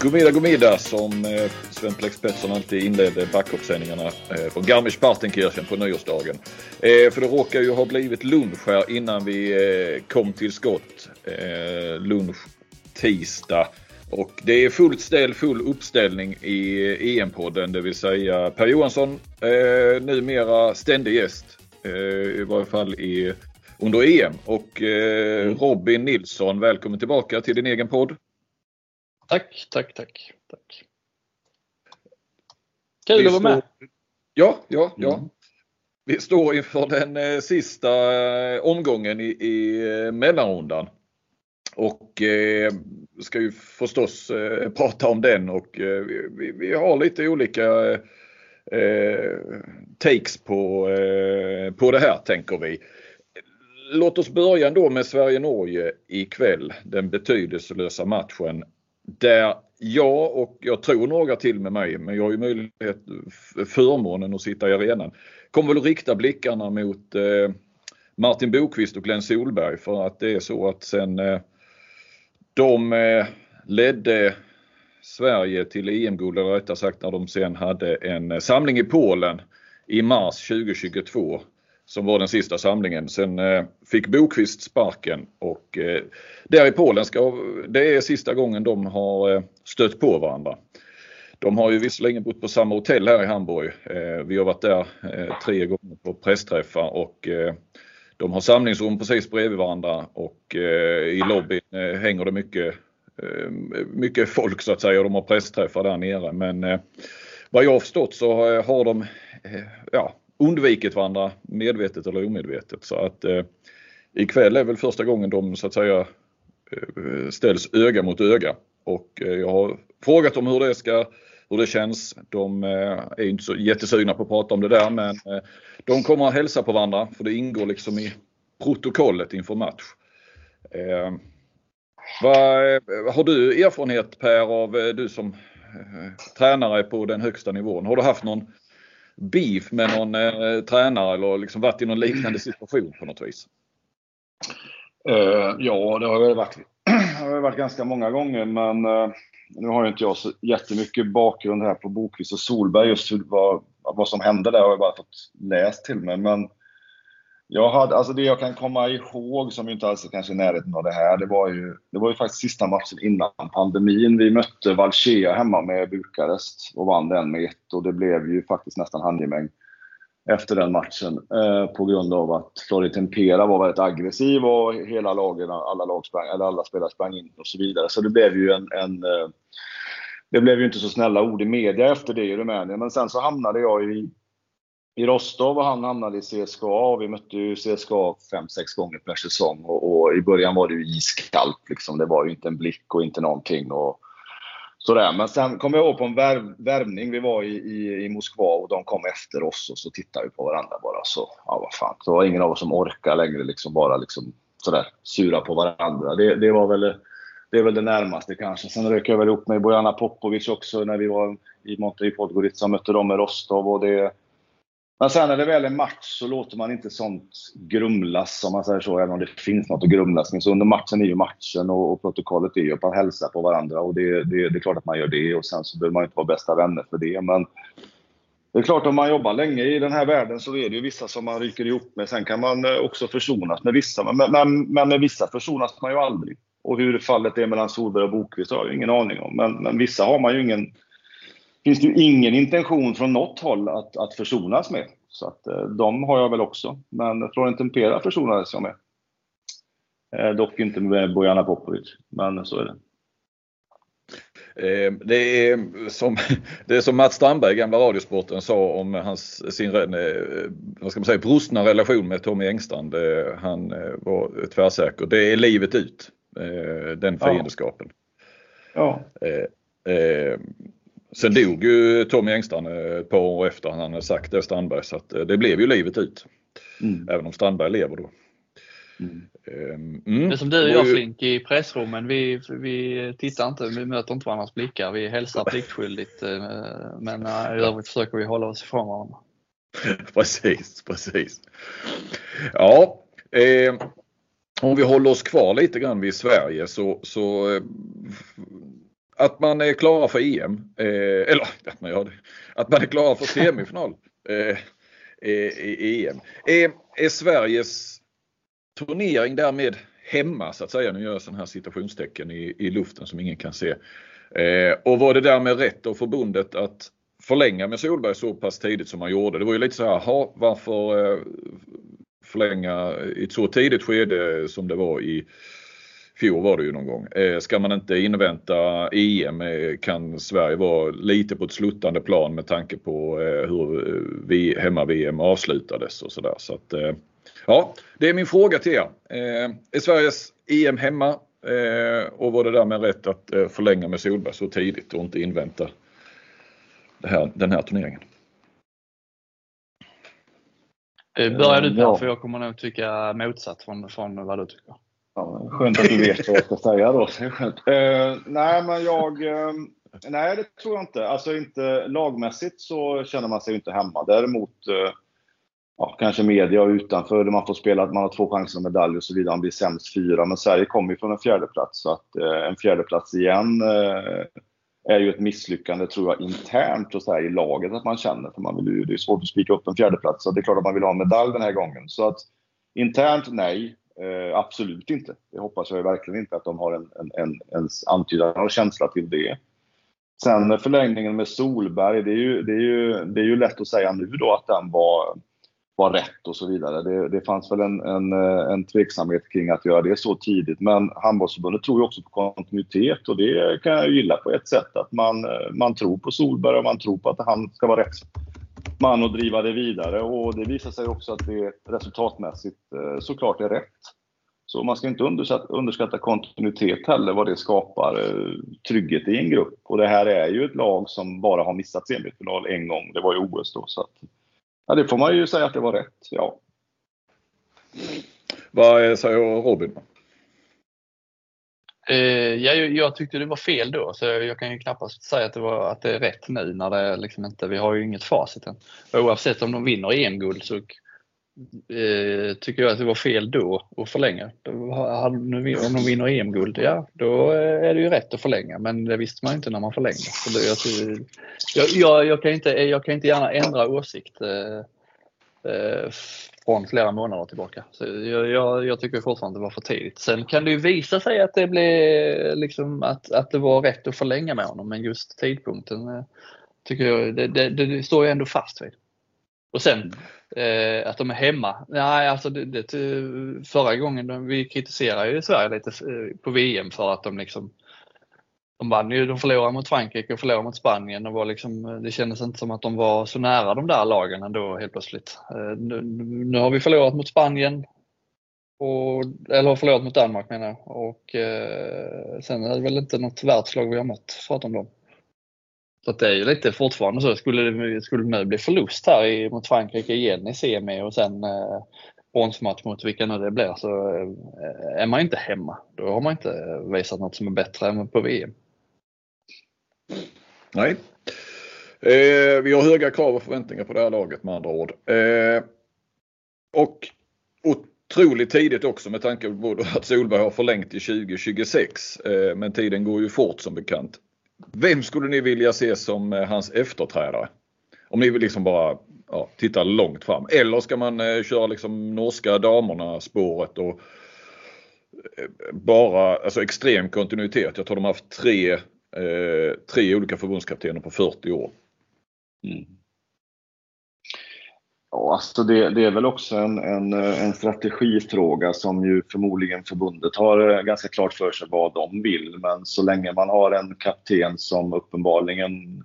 Godmiddag, godmiddag som eh, Sven Plex Pettersson alltid inledde backhoppssändningarna eh, från Garmisch-Partenkirchen på nyårsdagen. Eh, för det råkar ju ha blivit lunch här innan vi kom till skott. Lunch tisdag. Och det är fullt ställ, full uppställning i EM-podden, det vill säga Per Johansson, numera ständig gäst. I varje fall i, under EM. Och mm. Robin Nilsson, välkommen tillbaka till din egen podd. Tack, tack, tack. tack. Kul att vara med. Ja, ja, ja. Mm. Vi står inför den eh, sista eh, omgången i, i eh, mellanrundan. Och eh, ska ju förstås eh, prata om den och eh, vi, vi, har lite olika takes på, på det här tänker vi. Låt oss börja då med Sverige-Norge ikväll. Den betydelselösa matchen där jag och jag tror några till med mig, men jag har ju möjlighet, förmånen att sitta i arenan, kommer väl att rikta blickarna mot eh, Martin Bokvist och Glenn Solberg för att det är så att sen eh, de eh, ledde Sverige till EM-guld, eller rättare sagt när de sen hade en eh, samling i Polen i mars 2022 som var den sista samlingen. Sen eh, fick Bokvist sparken och eh, där i Polen ska, det är sista gången de har eh, stött på varandra. De har ju visserligen bott på samma hotell här i Hamburg. Eh, vi har varit där eh, tre gånger på pressträffar och eh, de har samlingsrum precis bredvid varandra och eh, i lobbyn eh, hänger det mycket, eh, mycket folk så att säga och de har pressträffar där nere. Men vad jag har förstått så har de ja, undvikit varandra medvetet eller omedvetet. Så att eh, ikväll är väl första gången de så att säga eh, ställs öga mot öga. Och eh, jag har frågat dem hur det ska hur det känns. De eh, är inte så jättesugna på att prata om det där men eh, de kommer att hälsa på varandra för det ingår liksom i protokollet inför match. Eh, vad, eh, har du erfarenhet Per av eh, du som tränare på den högsta nivån? Har du haft någon beef med någon eh, tränare eller liksom varit i någon liknande situation på något vis? Uh, ja, det har jag varit, har varit ganska många gånger men uh, nu har ju inte jag så jättemycket bakgrund här på Bokvist och Solberg just vad, vad som hände där har jag bara fått läst till mig. Men jag hade, alltså det jag kan komma ihåg som inte alls är kanske i närheten av det här, det var ju, det var ju faktiskt sista matchen innan pandemin. Vi mötte Valchea hemma med Bukarest och vann den med ett och det blev ju faktiskt nästan handgemäng efter den matchen eh, på grund av att Florida Tempera var väldigt aggressiv och hela lagen, alla, lag sprang, eller alla spelare sprang in och så vidare. Så det blev ju en, en eh, det blev ju inte så snälla ord i media efter det i Rumänien. Men sen så hamnade jag i i Rostov och han hamnade i CSKA och vi mötte ju CSKA fem sex gånger per säsong och, och, i början var det ju iskallt liksom. Det var ju inte en blick och inte någonting och sådär. Men sen kom jag ihåg på en värv, värvning. Vi var i, i, i, Moskva och de kom efter oss och så tittade vi på varandra bara så. Ja, vad fan. Det var ingen av oss som orkade längre liksom bara liksom sådär sura på varandra. Det, det var väl det är väl det närmaste kanske. Sen rök jag väl ihop med Bojana Popovic också när vi var i Monterey Podgorica mötte dem med Rostov och det men sen när det väl är match så låter man inte sånt grumlas, om man säger så, även om det finns något att grumlas med. Så under matchen är ju matchen och, och protokollet är ju att man hälsar på varandra och det, det, det, är klart att man gör det och sen så behöver man inte vara bästa vänner för det. Men det är klart, om man jobbar länge i den här världen så är det ju vissa som man ryker ihop med. Sen kan man eh, också försonas med vissa, men, men, men med vissa försonas man ju aldrig. Och hur fallet är mellan Solberg och Bokvist har jag ingen aning om. Men, men vissa har man ju ingen finns det ju ingen intention från något håll att, att försonas med. Så att eh, de har jag väl också. Men Florent Tempera försonades jag med. Eh, dock inte med Bojana Popovic, men så är det. Eh, det är, som, det är som Mats Strandberg, gamla Radiosporten, sa om hans, sin vad ska man säga, brustna relation med Tommy Engstrand. Han var tvärsäker. Det är livet ut, den fiendskapen. Ja. ja. Sen dog ju Tommy Engstrand eh, ett par år efter han hade sagt det Strandberg så att eh, det blev ju livet ut. Mm. Även om Strandberg lever då. Mm. Ehm, mm. Det är som du och jag Flink i pressrummen. Vi, vi tittar inte, vi möter inte varandras blickar. Vi hälsar pliktskyldigt eh, men i övrigt försöker vi hålla oss ifrån varandra. precis, precis. Ja, eh, om vi håller oss kvar lite grann vid Sverige så, så att man är klara för EM. Eh, eller att man gör det. Att man är klara för semifinal eh, i EM. Är, är Sveriges turnering därmed hemma så att säga? Nu gör jag sådana här citationstecken i, i luften som ingen kan se. Eh, och var det därmed rätt av förbundet att förlänga med Solberg så pass tidigt som man gjorde? Det var ju lite så här, ha, varför eh, förlänga i ett så tidigt skede som det var i fjol var det ju någon gång. Eh, ska man inte invänta EM eh, kan Sverige vara lite på ett sluttande plan med tanke på eh, hur vi, hemma-VM avslutades och sådär. Så att, ja, det är min fråga till er. Är Sveriges EM hemma och var det därmed rätt att förlänga med Solberg så tidigt och inte invänta här, den här turneringen? Börjar du Per, för jag kommer nog tycka motsatt från, från vad du tycker. Ja, skönt att du vet vad jag ska säga då. Uh, nej, men jag... Uh, nej, det tror jag inte. Alltså inte lagmässigt så känner man sig inte hemma. Däremot uh, ja, kanske media och utanför där man får spela att man har två chanser med medalj och så vidare. Man blir sämst fyra. Men Sverige kommer ju från en fjärdeplats så att en fjärdeplats igen är ju ett misslyckande tror jag internt och så här, i laget att man känner. För man vill ju, det är svårt att spika upp en fjärdeplats. så det är klart att man vill ha en medalj den här gången. Så att internt nej. Eh, absolut inte. Det hoppas jag verkligen inte att de har en, en, en, en antydan och känsla till det. Sen förlängningen med Solberg, det är ju, det är ju, det är ju lätt att säga nu då att den var, var rätt och så vidare. Det, det fanns väl en, en, eh, en tveksamhet kring att göra det så tidigt. Men Handbollsförbundet tror ju också på kontinuitet och det kan jag gilla på ett sätt. Att man, eh, man tror på Solberg och man tror på att han ska vara rätt man att driva det vidare och det visar sig också att det resultatmässigt eh, såklart är rätt. Så man ska inte underskatta, kontinuitet heller, vad det skapar eh, trygghet i en grupp. Och det här är ju ett lag som bara har missat semifinal en gång, det var ju OS då. Så att, ja, det får man ju säga att det var rätt, ja. Vad säger Robin? Eh, jag, jag tyckte det var fel då, så jag kan ju knappast säga att det, var, att det är rätt nu när det liksom inte, vi har ju inget facit än. Oavsett om de vinner EM-guld så eh, tycker jag att det var fel då att förlänga. Om de vinner EM-guld, ja då eh, är det ju rätt att förlänga, men det visste man inte när man förlängde. Så det, jag, jag, jag, kan inte, jag kan inte gärna ändra åsikt eh, eh från flera månader tillbaka. Så jag, jag, jag, tycker fortfarande det var för tidigt. Sen kan det ju visa sig att det, blev, liksom, att, att det var rätt att förlänga med honom, men just tidpunkten eh, tycker jag, det, det, det står jag ändå fast vid. Och sen eh, att de är hemma. Nej, alltså det, det, förra gången, vi kritiserade ju Sverige lite eh, på VM för att de liksom de vann ju, de förlorade mot Frankrike och förlorade mot Spanien och var liksom, det kändes inte som att de var så nära de där lagen ändå helt plötsligt. Eh, nu, nu har vi förlorat mot Spanien, och, eller har förlorat mot Danmark menar jag. Och eh, sen är det väl inte något världslag vi har mött förutom dem. Så det är ju lite fortfarande så. Skulle det, skulle det nu bli förlust här i, mot Frankrike igen i semi och sen eh, bronsmatch mot vilka nu det blir så eh, är man inte hemma. Då har man inte visat något som är bättre än på VM. Nej. Eh, vi har höga krav och förväntningar på det här laget med andra ord. Eh, och otroligt tidigt också med tanke på att Solberg har förlängt till 2026. Eh, men tiden går ju fort som bekant. Vem skulle ni vilja se som eh, hans efterträdare? Om ni vill liksom bara ja, titta långt fram. Eller ska man eh, köra liksom norska damerna spåret och eh, bara alltså extrem kontinuitet. Jag tror de har haft tre, eh, tre olika förbundskaptener på 40 år. Mm. Ja, alltså det, det, är väl också en, en, eh, en, strategifråga som ju förmodligen förbundet har eh, ganska klart för sig vad de vill. Men så länge man har en kapten som uppenbarligen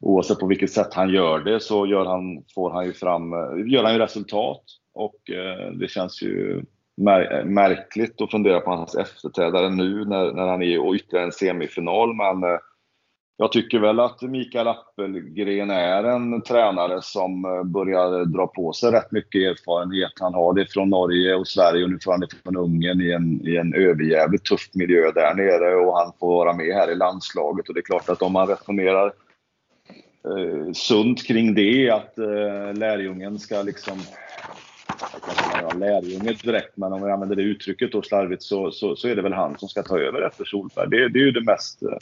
oavsett på vilket sätt han gör det så gör han, får han ju fram, eh, gör han ju resultat. Och eh, det känns ju mär, märkligt att fundera på hans efterträdare nu när, när han är i ytterligare en semifinal. Men eh, jag tycker väl att Mikael Appelgren är en tränare som eh, börjar dra på sig rätt mycket erfarenhet. Han har det från Norge och Sverige och nu får han det från Ungern i en, i en överjävligt tuff miljö där nere och han får vara med här i landslaget. Och det är klart att om man resonerar eh, sunt kring det, att eh, lärjungen ska liksom jag säga lärjunge direkt, men om vi använder det uttrycket då slarvigt så, så, så, är det väl han som ska ta över efter Solberg. Det, det är ju det mest, eh,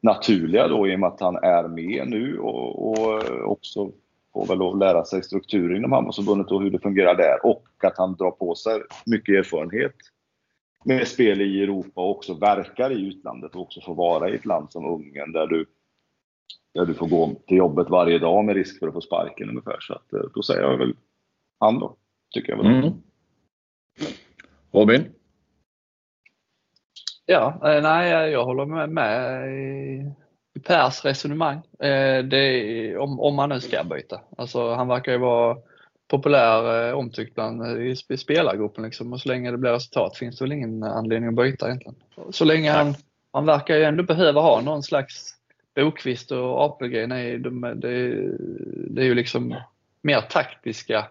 naturliga då i och med att han är med nu och, och eh, också får väl att lära sig strukturen inom handbollsförbundet och hur det fungerar där och att han drar på sig mycket erfarenhet med spel i Europa och också verkar i utlandet och också får vara i ett land som Ungern där du, där du får gå till jobbet varje dag med risk för att få sparken ungefär. Så att, eh, då säger jag väl han då, tycker jag. Mm. Robin? Ja, eh, nej, jag håller med, med i, Pers resonemang. Eh, det, om, om man nu ska byta. Alltså, han verkar ju vara populär, eh, omtyckt bland i spelargruppen liksom. och så länge det blir resultat finns det väl ingen anledning att byta egentligen. Så länge han, han verkar ju ändå behöva ha någon slags Bokvist och Apelgren, det, det, det är ju liksom mer taktiska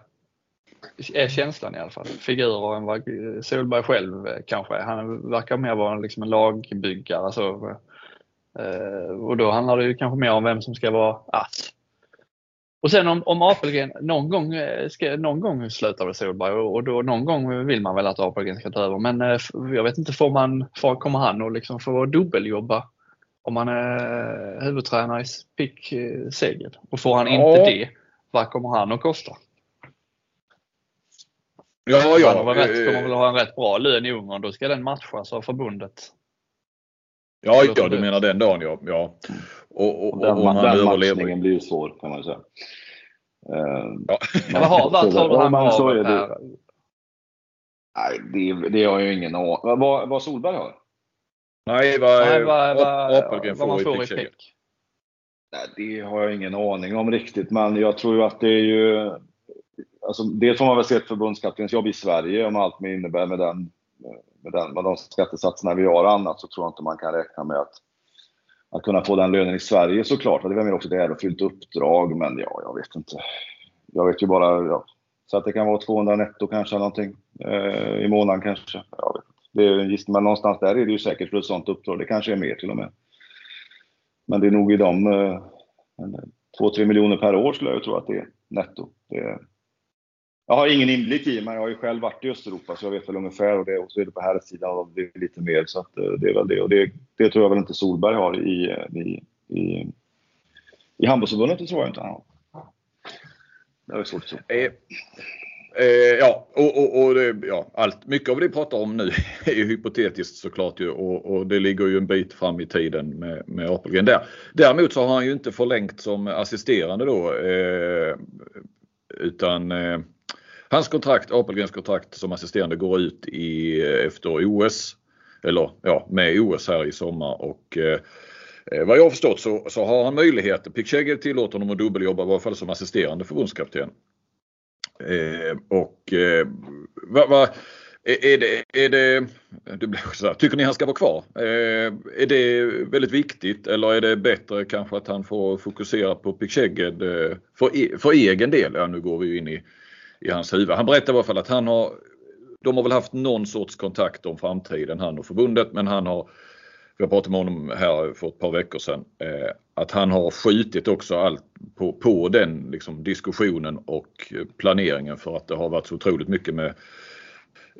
är känslan i alla fall. Figurer än vad Solberg själv eh, kanske är. Han verkar mer vara liksom en lagbyggare. Alltså, och då handlar det ju kanske mer om vem som ska vara ass. Och sen om, om Apelgren, någon gång, eh, ska, någon gång slutar väl Solberg och då någon gång vill man väl att Apelgren ska ta över. Men jag vet inte, får man, får, kommer han att liksom få dubbeljobba om han är huvudtränare i PIK Seged? Och får han inte ja. det, vad kommer han att kosta? Ja, ja. Han rätt, kommer eh, väl ha en rätt bra lön i Ungern. Då ska den matchas av förbundet. Ja, ja du menar den dagen ja. ja. Och, och, den, och den matchningen blir ju svår kan man ju säga. Ja. vad har, du han har så är det, Nej, det, det har jag ju ingen aning vad, vad Solberg har? Nej, vad, Nej, vad, vad, vad man får i pick. Nej, det har jag ingen aning om riktigt, men jag tror ju att det är ju alltså, dels får man väl se ett förbundskaptenens jobb i Sverige om allt med innebär med, den, med, den, med de skattesatserna vi har och annat så tror jag inte man kan räkna med att, att kunna få den lönen i Sverige såklart. Det är väl också det här och fyllt uppdrag, men ja, jag vet inte. Jag vet ju bara, ja, så att det kan vara 200 netto kanske någonting eh, i månaden kanske. Jag vet inte. Det är en gissning, men någonstans där är det ju säkert för ett sånt uppdrag. Det kanske är mer till och med. Men det är nog i de eh, 2-3 miljoner per år skulle jag tro att det är netto. Det är, jag har ingen inblick i, men jag har ju själv varit i Östeuropa så jag vet väl ungefär och det, och så är det på här sidan och det är lite mer så att eh, det är väl det. Och det, det tror jag väl inte Solberg har i, eh, i, i, i handbollsförbundet, det tror jag inte han har. Det är svårt att tro. Eh, eh, ja, och, och, och det, ja, allt, mycket av det vi pratar om nu är ju hypotetiskt såklart ju och, och det ligger ju en bit fram i tiden med, med Apelgren där. Däremot så har han ju inte förlängt som assisterande då eh, utan eh, Hans kontrakt, Apelgrens kontrakt som assisterande går ut i, eh, efter OS. Eller ja, med OS här i sommar och eh, eh, vad jag har förstått så, så har han möjlighet, Pick tillåter honom att dubbeljobba i varje fall som assisterande förbundskapten. Eh, och eh, vad, va, är det, är det, det blir så här, tycker ni han ska vara kvar? Eh, är det väldigt viktigt eller är det bättre kanske att han får fokusera på Pick eh, för, e, för egen del? Ja, nu går vi in i i hans huvud. Han berättar i alla fall att han har, de har väl haft någon sorts kontakt om framtiden han och förbundet men han har, jag pratade med honom här för ett par veckor sedan, eh, att han har skjutit också allt på, på den liksom, diskussionen och planeringen för att det har varit så otroligt mycket med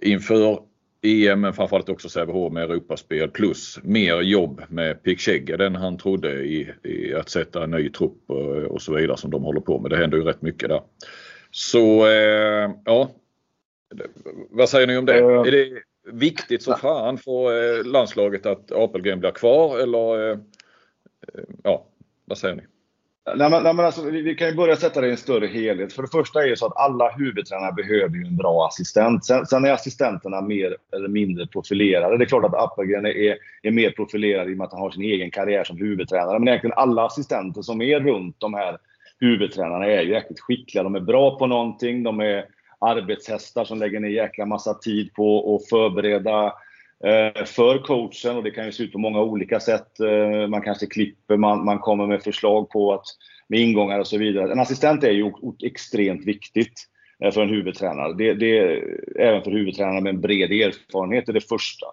inför EM men framförallt också Sävehof med Europaspel plus mer jobb med Pick än han trodde i, i, att sätta en ny trupp och, och, så vidare som de håller på med. Det händer ju rätt mycket där. Så eh, ja, vad säger ni om det? Uh, är det viktigt som fan för eh, landslaget att Apelgren blir kvar eller eh, ja, vad säger ni? Nej, men, nej, men alltså, vi, vi, kan ju börja sätta det i en större helhet. För det första är det så att alla huvudtränare behöver ju en bra assistent. Sen, sen, är assistenterna mer eller mindre profilerade. Det är klart att Appelgren är, är mer profilerad i och med att han har sin egen karriär som huvudtränare. Men egentligen alla assistenter som är runt de här huvudtränarna är ju jäkligt skickliga. De är bra på någonting. De är arbetshästar som lägger ner jäkla massa tid på att förbereda eh, för coachen och det kan ju se ut på många olika sätt. Eh, man kanske klipper, man, man kommer med förslag på att med ingångar och så vidare. En assistent är ju extremt viktigt eh, för en huvudtränare. Det, det även för huvudtränare med en bred erfarenhet är det första.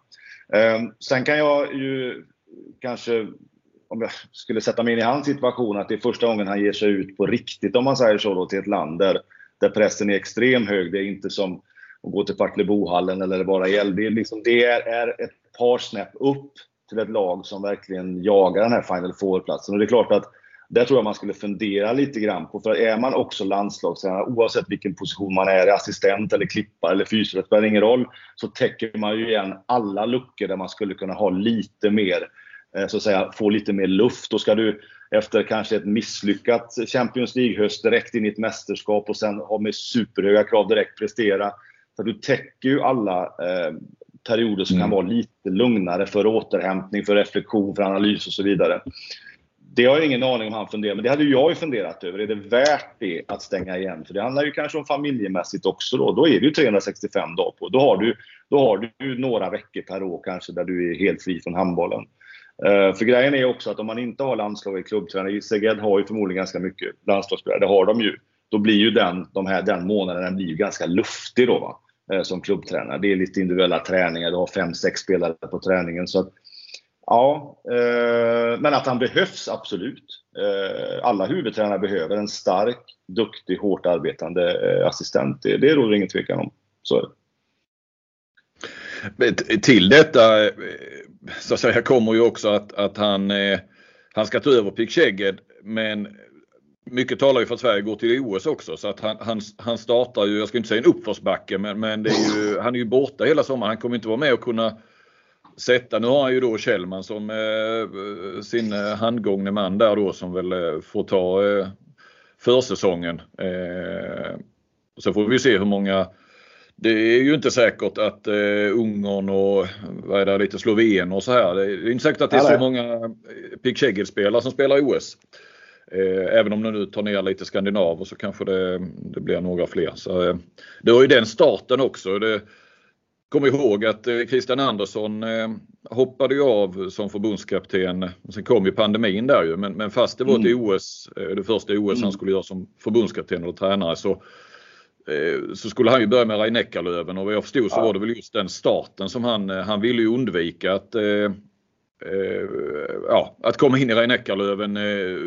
Sen kan jag ju kanske om jag skulle sätta mig in i hans situation, att det är första gången han ger sig ut på riktigt, om man säger så, då, till ett land där, där pressen är extrem hög. Det är inte som att gå till Partillebohallen eller vara i. Det, är, liksom, det är, är ett par snäpp upp till ett lag som verkligen jagar den här Final Four-platsen. Och det är klart att där tror jag man skulle fundera lite grann på. För är man också landslagstränare, oavsett vilken position man är, assistent eller klippare eller fysioterapeut, det spelar ingen roll, så täcker man ju igen alla luckor där man skulle kunna ha lite mer, så att säga, få lite mer luft. Då ska du efter kanske ett misslyckat Champions League-höst direkt in i ett mästerskap och sen ha med superhöga krav direkt prestera. För du täcker ju alla eh, perioder som mm. kan vara lite lugnare för återhämtning, för reflektion, för analys och så vidare. Det har jag ingen aning om han funderar, men det hade jag ju funderat över. Är det värt det att stänga igen? För det handlar ju kanske om familjemässigt också då. Då är det ju 365 dagar på. Då har du, då har du några veckor per år kanske där du är helt fri från handbollen. Uh, för grejen är också att om man inte har landslag i klubbtränare, Seged har ju förmodligen ganska mycket landslagsspelare, det har de ju. Då blir ju den, de här, den månaden den blir ju ganska luftig då va, uh, som klubbtränare. Det är lite individuella träningar, du har fem, sex spelare på träningen. Så att, Ja, eh, men att han behövs absolut. Eh, alla huvudtränare behöver en stark, duktig, hårt arbetande eh, assistent. Det, det råder ingen tvekan om. Så till detta eh, så att säga, kommer ju också att, att han, eh, han ska ta över Pick men mycket talar ju för att Sverige går till OS också så att han, han, han startar ju, jag ska inte säga en uppförsbacke men, men det är ju, han är ju borta hela sommaren. Han kommer inte vara med och kunna sätta. Nu har han ju då Kjellman som eh, sin eh, handgångne man där då som väl eh, får ta eh, försäsongen. Eh, så får vi se hur många det är ju inte säkert att eh, Ungern och vad är det, lite Slovenien och så här. Det är inte säkert att det är så många eh, Pick spelare som spelar i OS. Eh, även om det nu tar ner lite skandinaver så kanske det, det blir några fler. Så, eh, det var ju den starten också. Det, Kom ihåg att eh, Christian Andersson eh, hoppade ju av som förbundskapten. Sen kom ju pandemin där ju men, men fast det var mm. ett OS, eh, det första OS mm. han skulle göra som förbundskapten och tränare så, så skulle han ju börja med Rhein och vad jag förstod så var det väl just den starten som han, han ville ju undvika att ja, att komma in i Rhein-Neckarlöven,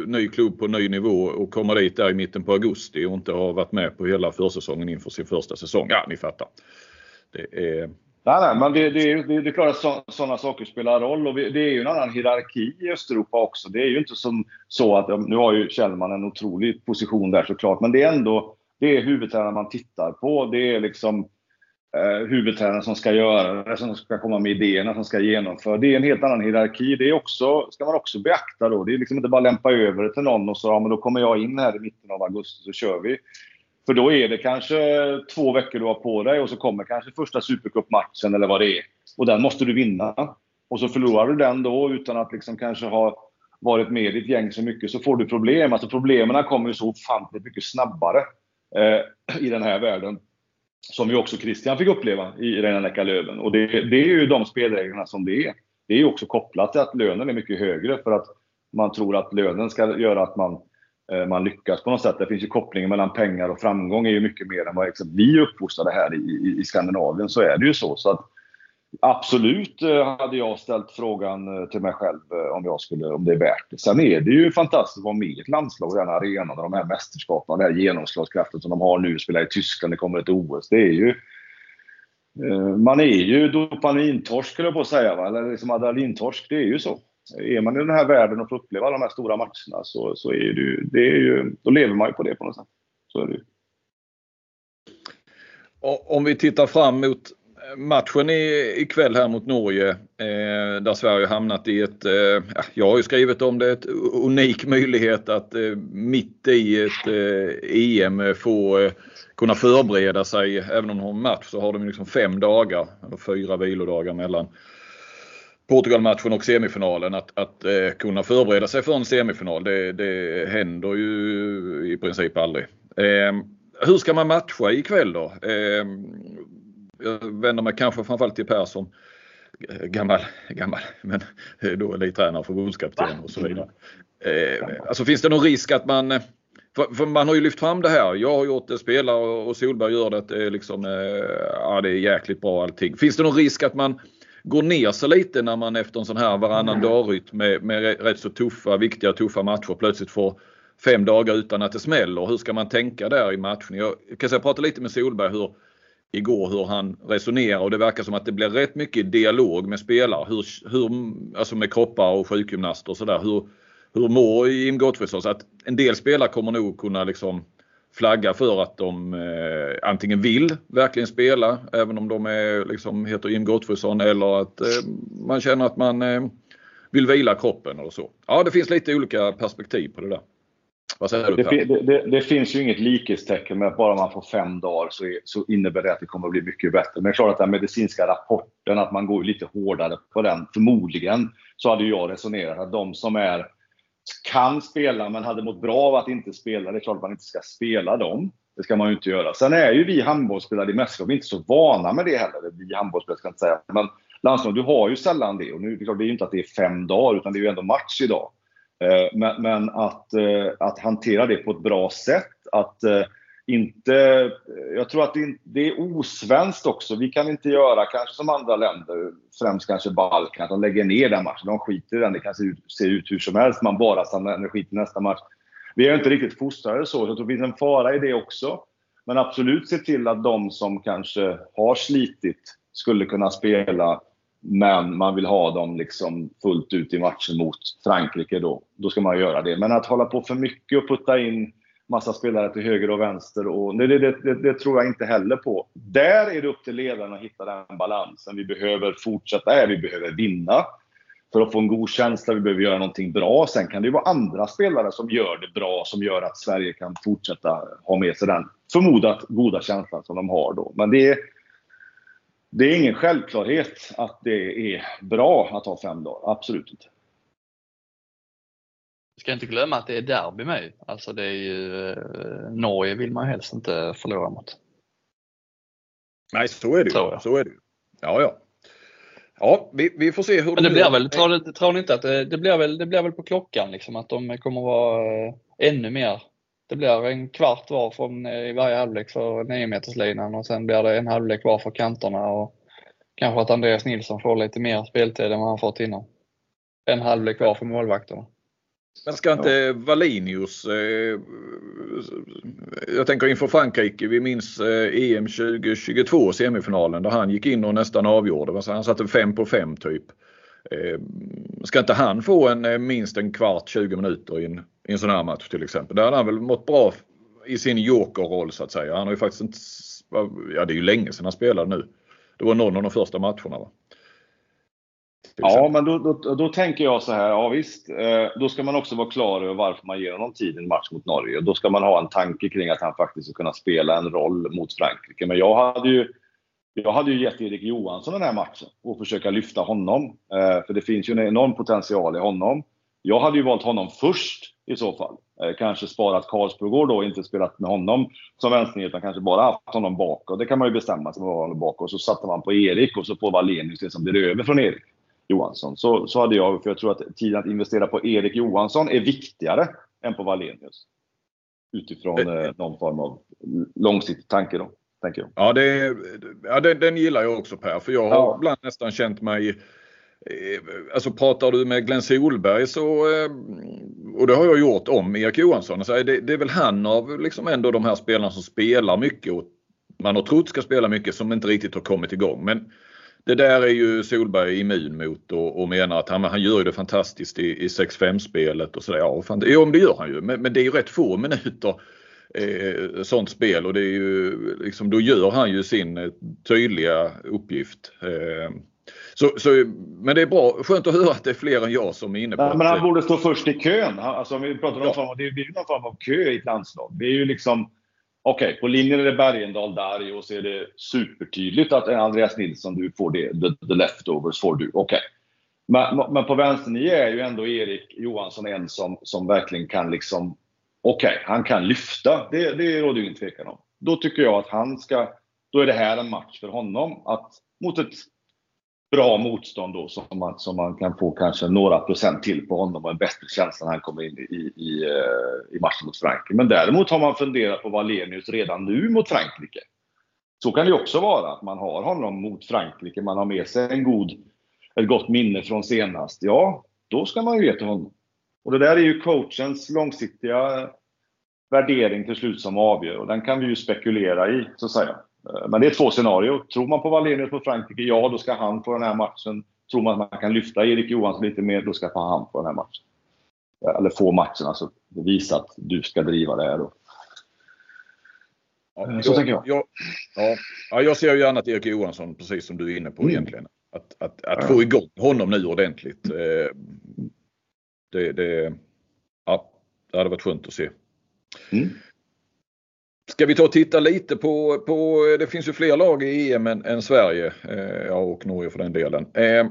ny klubb på ny nivå och komma dit där i mitten på augusti och inte ha varit med på hela försäsongen inför sin första säsong. Ja, ni fattar. Det är... Nej, nej, men det, det, det, det är klart att sådana saker spelar roll och det är ju en annan hierarki i Östeuropa också. Det är ju inte som så att, nu har ju Kjellman en otrolig position där såklart, men det är ändå, det är huvudtränaren man tittar på. Det är liksom eh, huvudtränaren som ska göra det, som ska komma med idéerna, som ska genomföra. Det är en helt annan hierarki. Det är också, ska man också beakta då. Det är liksom inte bara lämpa över det till någon och så, ja men då kommer jag in här i mitten av augusti så kör vi. För då är det kanske två veckor du har på dig och så kommer kanske första supercupmatchen. eller vad det är. Och den måste du vinna. Och så förlorar du den då utan att liksom kanske ha varit med i ditt gäng så mycket så får du problem. Alltså problemen kommer ju så ofantligt mycket snabbare Eh, i den här världen. Som ju också Christian fick uppleva i Rheina Löven. Och det, det, är ju de spelreglerna som det är. Det är ju också kopplat till att lönen är mycket högre för att man tror att lönen ska göra att man eh, man lyckas på något sätt. Det finns ju kopplingen mellan pengar och framgång är ju mycket mer än vad liksom vi är uppfostrade här i, i, i Skandinavien. Så är det ju så. så att, absolut eh, hade jag ställt frågan eh, till mig själv eh, om, jag skulle, om det är värt det. Sen är det ju fantastiskt att vara med i ett landslag och den arenan och de här mästerskapen och den här genomslagskraften som de har nu. Spelar i Tyskland, det kommer ett OS. Det är ju man är ju dopamintorsk, skulle jag på att säga. Va? Eller liksom adrenalintorsk, det är ju så är man i den här världen och får uppleva de här stora matcherna så, så är det, det är ju, då lever man ju på det på något sätt. Så är det ju. Om vi tittar fram mot matchen ikväll här mot Norge eh, där Sverige hamnat i ett, eh, jag har ju skrivit om det, ett unik möjlighet att eh, mitt i ett eh, EM eh, få eh, kunna förbereda sig. Även om de har en match så har de liksom fem dagar, eller fyra vilodagar mellan Portugal-matchen och semifinalen att, att eh, kunna förbereda sig för en semifinal. Det, det händer ju i princip aldrig. Eh, hur ska man matcha ikväll då? Eh, jag vänder mig kanske framförallt till Persson. Gammal, gammal, men då elittränare, förbundskapten och så vidare. Eh, alltså finns det någon risk att man för, man har ju lyft fram det här. Jag har gjort det, spelare och Solberg gör det. det är liksom, eh, ja, det är jäkligt bra allting. Finns det någon risk att man går ner sig lite när man efter en sån här varannan mm. dag med, med rätt så tuffa, viktiga tuffa matcher plötsligt får fem dagar utan att det smäller. Hur ska man tänka där i matchen? Jag kan säga, prata lite med Solberg hur igår hur han resonerar och det verkar som att det blir rätt mycket dialog med spelare. Hur, hur, alltså med kroppar och sjukgymnaster och sådär. Hur, hur mår Jim Gottfridsson? Så att en del spelare kommer nog kunna liksom flagga för att de eh, antingen vill verkligen spela även om de är, liksom, heter Jim Gottfridsson eller att eh, man känner att man eh, vill vila kroppen eller så. Ja, det finns lite olika perspektiv på det där. Vad säger du det, det, det, det, finns ju inget likhetstecken med att bara man får fem dagar så, är, så innebär det att det kommer att bli mycket bättre. Men det är klart att den medicinska rapporten, att man går lite hårdare på den. Förmodligen så hade jag resonerat att de som är kan spela men hade mått bra av att inte spela, det är klart att man inte ska spela dem. Det ska man ju inte göra. Sen är ju vi handbollsspelare i mästerskap inte så vana med det heller. Vi handbollsspelare ska jag inte säga. Men landslag, du har ju sällan det. Och nu, det är ju inte att det är fem dagar, utan det är ju ändå match idag. Eh, men, men att, eh, att hantera det på ett bra sätt. Att eh, inte... Jag tror att det är osvenskt också. Vi kan inte göra kanske som andra länder, främst kanske Balkan, att de lägger ner den matchen. De skiter i den. Det kan se ut, se ut hur som helst. Man bara samlar energi till nästa match. Vi är inte riktigt fostrade så. Jag tror det finns en fara i det också. Men absolut se till att de som kanske har slitit skulle kunna spela men man vill ha dem liksom fullt ut i matchen mot Frankrike då. Då ska man göra det. Men att hålla på för mycket och putta in massa spelare till höger och vänster, och det, det, det, det, tror jag inte heller på. Där är det upp till ledarna att hitta den balansen. Vi behöver fortsätta här, vi behöver vinna för att få en god känsla. Vi behöver göra någonting bra. Sen kan det ju vara andra spelare som gör det bra, som gör att Sverige kan fortsätta ha med sig den förmodat goda känslan som de har då. Men det är, det är ingen självklarhet att det är bra att ha fem dagar. Absolut inte. Ska inte glömma att det är derby med. Alltså det är ju, eh, Norge vill man helst inte förlora mot. Nej, så är det ju. Så är det. Ja, ja. Ja, vi, vi får se hur Men det blir väl, tror, tror ni inte att det, det, blir väl, det blir väl på klockan liksom att de kommer vara eh, ännu mer det blir en kvart var från, eh, i varje halvlek för 9 meterslinan och sen blir det en halvlek var för kanterna och kanske att Andreas Nilsson får lite mer speltid än vad han fått innan. En halvlek var för målvakterna. Men ska inte ja. Valinius, eh, jag tänker inför Frankrike, vi minns eh, EM 2022 semifinalen där han gick in och nästan avgjorde. Han satte 5 på 5 typ. Eh, ska inte han få en, eh, minst en kvart, 20 minuter i en, i en sån här match till exempel? Där hade han väl mått bra i sin jokerroll så att säga. Han har ju faktiskt inte, ja det är ju länge sedan han spelade nu. Det var någon av de första matcherna va? Ja, men då, då, då, tänker jag så här, ja visst, eh, då ska man också vara klar över varför man ger honom tid i en match mot Norge. Då ska man ha en tanke kring att han faktiskt ska kunna spela en roll mot Frankrike. Men jag hade ju jag hade ju gett Erik Johansson den här matchen och försöka lyfta honom. Eh, för det finns ju en enorm potential i honom. Jag hade ju valt honom först i så fall. Eh, kanske sparat Karlsbrogård då, inte spelat med honom som vänsternier utan kanske bara haft honom bakåt. Det kan man ju bestämma sig för bak och så satte man på Erik och så på Wallenius det som blir över från Erik Johansson. Så, så hade jag, för jag tror att tiden att investera på Erik Johansson är viktigare än på Wallenius. Utifrån eh, någon form av långsiktig tanke då. Ja, det, ja den, den gillar jag också Per, för jag har ja. ibland nästan känt mig Eh, alltså pratar du med Glenn Solberg så, eh, och det har jag gjort om Erik Johansson, så det, det är väl han av liksom ändå de här spelarna som spelar mycket och man har trott ska spela mycket som inte riktigt har kommit igång. Men det där är ju Solberg immun mot och, och menar att han, han gör det fantastiskt i, i 6-5 spelet och sådär. Ja, fan, jo, det gör han ju. Men, men det är ju rätt få minuter eh, sånt spel och det är ju liksom, då gör han ju sin eh, tydliga uppgift. Eh, så, så, men det är bra, skönt att höra att det är fler än jag som är inne på Men, men han borde stå först i kön. Alltså, om vi pratar om ja. form det är ju någon form av kö i ett landslag. Det är ju liksom Okej, okay, på linjen är det Bergendahl där och så är det supertydligt att Andreas Nilsson, du får det. The, the leftovers får du. Okej. Okay. Men, men på vänsternio är ju ändå Erik Johansson en som, som verkligen kan liksom okej, okay, han kan lyfta. Det, det råder ju ingen tvekan om. Då tycker jag att han ska, då är det här en match för honom att mot ett bra motstånd då som man, som man kan få kanske några procent till på honom och en bättre känsla när han kommer in i, i, i eh, matchen mot Frankrike. Men däremot har man funderat på Valenius redan nu mot Frankrike. Så kan det också vara, att man har honom mot Frankrike, man har med sig en god, ett gott minne från senast. Ja, då ska man ju ge till honom. Och det där är ju coachens långsiktiga värdering till slut som avgör och den kan vi ju spekulera i, så att säga. Eh, men det är två scenarier. Tror man på Wallenius mot Frankrike, ja då ska han på den här matchen. Tror man att man kan lyfta Erik Johansson lite mer, då ska han på den här matchen. Eh, eller få matchen, alltså visa att du ska driva det här då. Ja, så jag, tänker jag. jag. ja. ja, jag ser ju gärna att Erik Johansson, precis som du är inne på mm. egentligen. Att, att, att få igång honom nu ordentligt. Det, det, ja, det hade varit skönt att se. Mm. Ska vi ta och titta lite på, på det finns ju fler lag i EM än, än Sverige eh, ja, och Norge för den delen. Eh,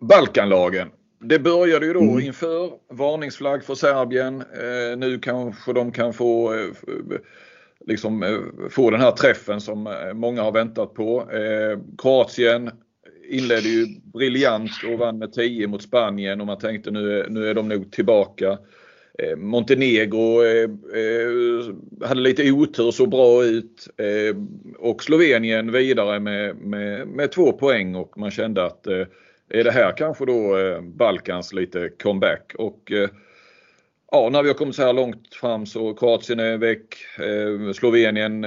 Balkanlagen. Det började ju då mm. inför varningsflagg för Serbien. Eh, nu kanske de kan få eh, liksom, eh, få den här träffen som eh, många har väntat på. Kroatien inledde ju briljant och vann med 10 mot Spanien och man tänkte nu, nu är de nog tillbaka. Eh, Montenegro eh, eh, hade lite otur, såg bra ut. Och Slovenien vidare med, med, med två poäng och man kände att är det här kanske då Balkans lite comeback. Och ja, när vi har kommit så här långt fram så Kroatien är väck. Slovenien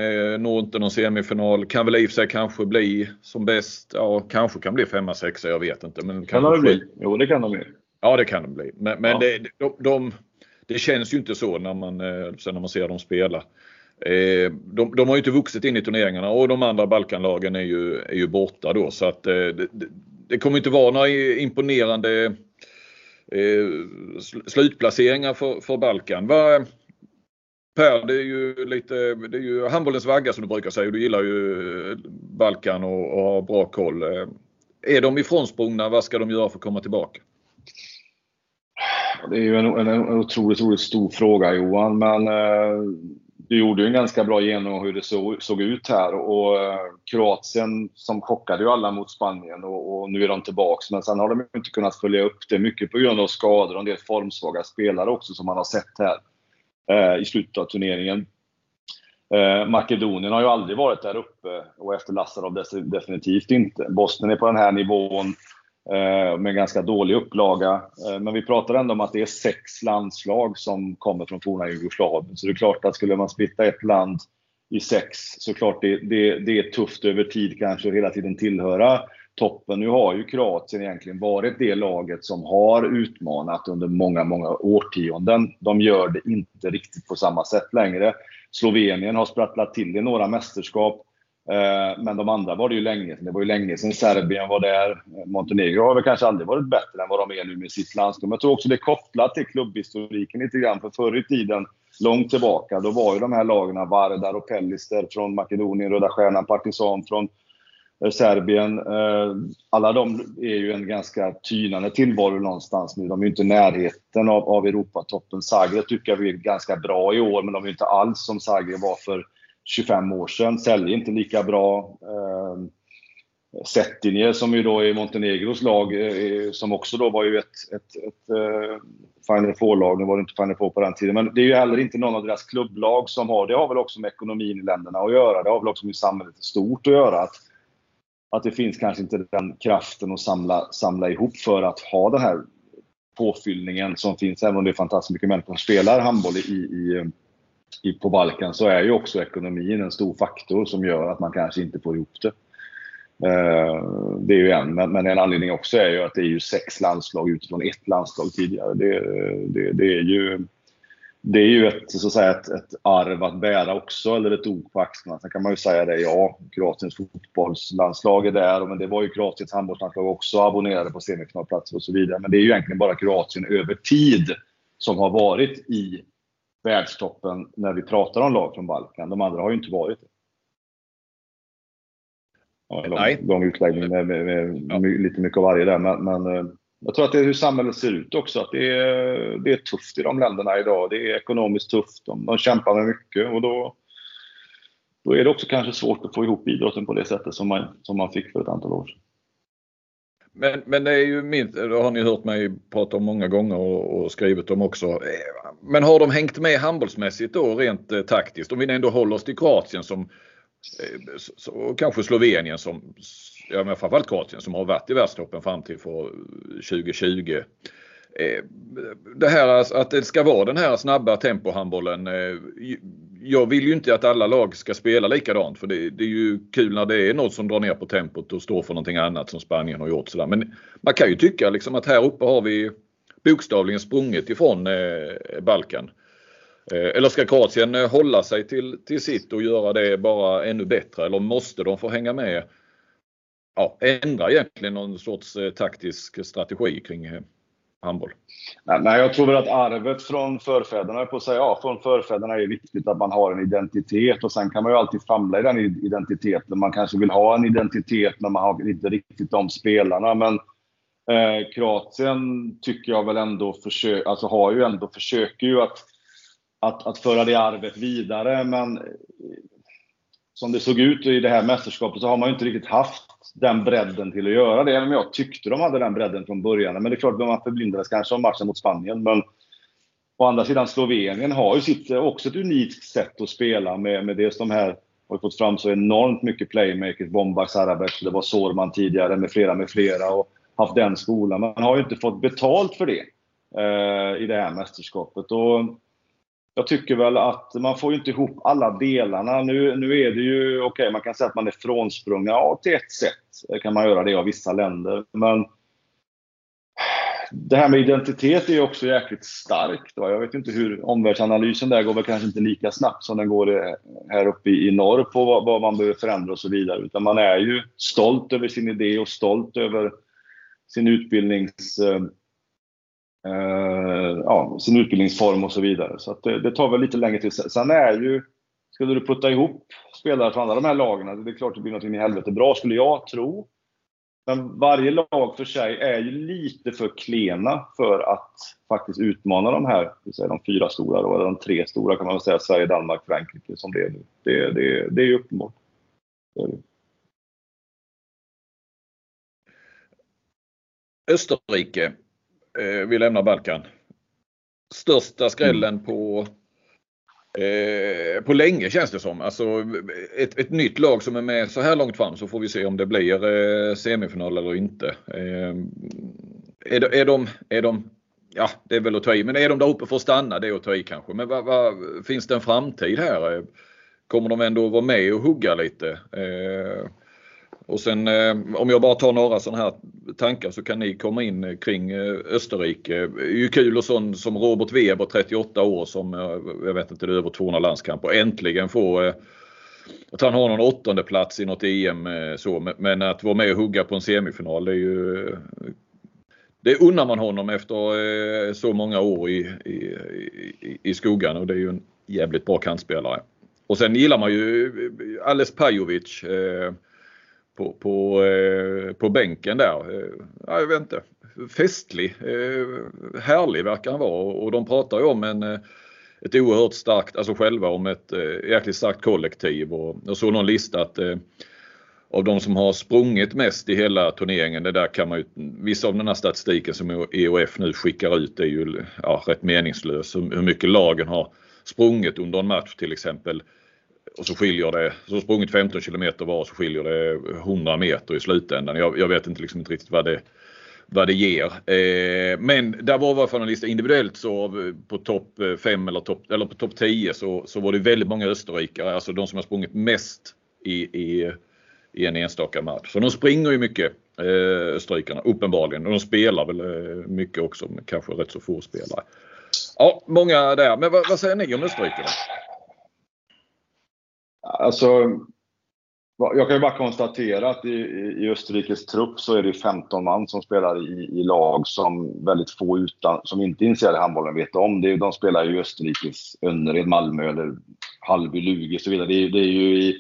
når inte någon semifinal. Kan väl i och för sig kanske bli som bäst. Ja, kanske kan bli femma, sexa, jag vet inte. Men kan det bli? Jo, det kan de bli. Ja, det kan de bli. Men, men ja. det, de, de, det känns ju inte så när man, eh, sen när man ser dem spela. Eh, de, de har ju inte vuxit in i turneringarna och de andra Balkanlagen är ju, är ju borta då så att eh, det, det kommer inte vara några imponerande slutplaceringar för, för Balkan. Va, Per, det är ju lite, det är ju handbollens vagga som du brukar säga. Du gillar ju Balkan och, och har bra koll. Är de ifrånsprungna? Vad ska de göra för att komma tillbaka? Det är ju en, en, en otroligt, otroligt stor fråga Johan, men eh, du gjorde ju en ganska bra genomgång hur det såg, såg ut här och eh, Kroatien som chockade ju alla mot Spanien och, och, nu är de tillbaks. Men sen har de inte kunnat följa upp det, mycket på grund av skador och en del formsvaga spelare också som man har sett här eh, i slutet av turneringen. Eh, Makedonien har ju aldrig varit där uppe och efter Lassarov definitivt inte. Bosnien är på den här nivån. Eh, med ganska dålig upplaga. Eh, men vi pratar ändå om att det är sex landslag som kommer från forna Jugoslavien. Så det är klart att skulle man splitta ett land i sex, så klart det, det, det är tufft över tid kanske att hela tiden tillhöra toppen. Nu har ju Kroatien egentligen varit det laget som har utmanat under många, många årtionden. De gör det inte riktigt på samma sätt längre. Slovenien har sprattlat till i några mästerskap. Eh, men de andra var det ju länge sedan. Det var ju länge sedan Serbien var där. Montenegro har väl kanske aldrig varit bättre än vad de är nu med sitt landslag. Men jag tror också det är kopplat till klubbhistoriken lite grann. För förr i tiden, långt tillbaka, då var ju de här lagen Vardar och Pellister från Makedonien, Röda Stjärnan, Partizan från eh, Serbien. Eh, alla de är ju en ganska tynande tillvaro någonstans nu. De är ju inte i närheten av, av Europatoppen. Zagreb tycker jag är ganska bra i år, men de är ju inte alls som Zagreb var för 25 år sedan. Säljer inte lika bra. Ehm, Settinje som ju då är Montenegros lag, eh, som också då var ju ett, ett, ett eh, Final Four-lag. Nu var det inte Final Four på den tiden, men det är ju heller inte någon av deras klubblag som har, det har väl också med ekonomin i länderna att göra. Det har väl också med samhället i stort att göra. Att, att det finns kanske inte den kraften att samla, samla ihop för att ha den här påfyllningen som finns, även om det är fantastiskt mycket människor som spelar handboll i i, på Balkan så är ju också ekonomin en stor faktor som gör att man kanske inte får ihop det. Eh, det är ju en, men en anledning också är ju att det är ju sex landslag utifrån ett landslag tidigare. Det, det, det är ju det är ju ett, så att säga, ett, ett arv att bära också, eller ett ok på axlarna. Sen kan man ju säga det, ja, Kroatiens fotbollslandslag är där, men det var ju Kroatiens handbollslandslag också, abonnerade på semifinalplatser och så vidare. Men det är ju egentligen bara Kroatien över tid som har varit i världstoppen när vi pratar om lag från Balkan. De andra har ju inte varit det. Ja, lång, Nej. lång utläggning med, med, med ja. lite mycket av varje där. Men, men, eh, jag tror att det är hur samhället ser ut också. Att det är, det är tufft i de länderna idag. Det är ekonomiskt tufft. De, de kämpar med mycket och då, då är det också kanske svårt att få ihop idrotten på det sättet som man, som man fick för ett antal år sedan. Men, men det är ju min, det har ni hört mig prata om många gånger och, och skrivit om också. Men har de hängt med handbollsmässigt då rent eh, taktiskt? Om vi ändå håller oss till Kroatien som eh, så, kanske Slovenien som, ja men framförallt Kroatien som har varit i världstoppen fram till för eh, 2020. Eh, det här att det ska vara den här snabba tempohandbollen. Eh, jag vill ju inte att alla lag ska spela likadant för det, det, är ju kul när det är något som drar ner på tempot och står för någonting annat som Spanien har gjort. Sådär. Men man kan ju tycka liksom att här uppe har vi bokstavligen sprungit ifrån eh, Balkan. Eh, eller ska Kroatien eh, hålla sig till, till sitt och göra det bara ännu bättre eller måste de få hänga med? Ja, ändra egentligen någon sorts eh, taktisk strategi kring eh, handboll? Nej, jag tror väl att arvet från förfäderna, på att säga, ja, från förfäderna är viktigt att man har en identitet och sen kan man ju alltid famla i den identiteten. Man kanske vill ha en identitet men man har inte riktigt de spelarna. Men eh, Kroatien tycker jag väl ändå försöker, alltså har ju ändå, försöker ju att, att, att föra det arvet vidare. Men eh, som det såg ut i det här mästerskapet så har man ju inte riktigt haft den bredden till att göra det. Även om jag tyckte de hade den bredden från början. Men det är klart, man förblindades kanske av matchen mot Spanien. Men å andra sidan, Slovenien har ju sitt, också ett unikt sätt att spela med, med dels de här har fått fram så enormt mycket playmakers. Bombak, Sarabec, det var Sorman tidigare med flera med flera. Och haft den skolan. Man har ju inte fått betalt för det eh, i det här mästerskapet. Och jag tycker väl att man får inte ihop alla delarna. Nu, nu är det ju, okej okay, man kan säga att man är frånsprungen, ja till ett sätt kan man göra det av vissa länder. Men det här med identitet är också jäkligt starkt. Va? Jag vet inte hur omvärldsanalysen där går väl kanske inte lika snabbt som den går här uppe i norr på vad man behöver förändra och så vidare. Utan man är ju stolt över sin idé och stolt över sin utbildnings Uh, ja, sin utbildningsform och så vidare. Så det, det, tar väl lite längre tid. Sen är ju, skulle du putta ihop spelare från alla de här lagen, det är klart det blir något i helvete bra, skulle jag tro. Men varje lag för sig är ju lite för klena för att faktiskt utmana de här, säga, de fyra stora då, eller de tre stora kan man väl säga, Sverige, Danmark, Frankrike som det är nu. Det, det, det är ju uppenbart. Det är Österrike eh, vi lämnar Balkan. Största skrällen mm. på eh, på länge känns det som. Alltså ett, ett nytt lag som är med så här långt fram så får vi se om det blir eh, semifinal eller inte. Eh, är, de, är, de, är de, ja det är väl att ta i, men är de där uppe för att stanna det är att ta i kanske. Men vad, vad, finns det en framtid här? Kommer de ändå vara med och hugga lite? Eh, och sen eh, om jag bara tar några sådana här tankar så kan ni komma in eh, kring eh, Österrike. Det är ju kul och sån som Robert Weber, 38 år som, jag vet inte, det är över 200 landskamper, äntligen få att han har någon åttonde plats i något EM så, men att vara med och hugga på en semifinal det är ju det unnar man honom efter så många år i, i, i skuggan och det är ju en jävligt bra kantspelare. Och sen gillar man ju Ales Pajovic på, på, eh, på bänken där. Eh, ja, jag vet inte. Festlig, eh, härlig verkar han vara och de pratar ju om en ett oerhört starkt, alltså själva om ett jäkligt starkt kollektiv och jag såg någon lista att av de som har sprungit mest i hela turneringen, det där kan man ju, vissa av den här statistiken som EOF nu skickar ut är ju ja, rätt meningslös. Hur mycket lagen har sprungit under en match till exempel och så skiljer det, så sprungit 15 kilometer var så skiljer det 100 meter i slutändan. Jag, jag vet inte, liksom inte riktigt vad det, vad det ger. Eh, men där var i alla fall en lista individuellt så på topp eh, 5 eller, top, eller på topp 10 så, så var det väldigt många österrikare, alltså de som har sprungit mest i, i, i en enstaka match. Så de springer ju mycket eh, österrikarna uppenbarligen och de spelar väl eh, mycket också, men kanske rätt så få spelare. Ja, många där. Men vad, vad säger ni om österrikarna? Alltså, jag kan ju bara konstatera att i, i Österrikes trupp så är det 15 man som spelar i, i lag som väldigt få utan, som inte är intresserade i handbollen vet om. Det är, de spelar i Österrikes Önnered, Malmö eller Hallby, Lugi och så vidare. Det är, det är ju i,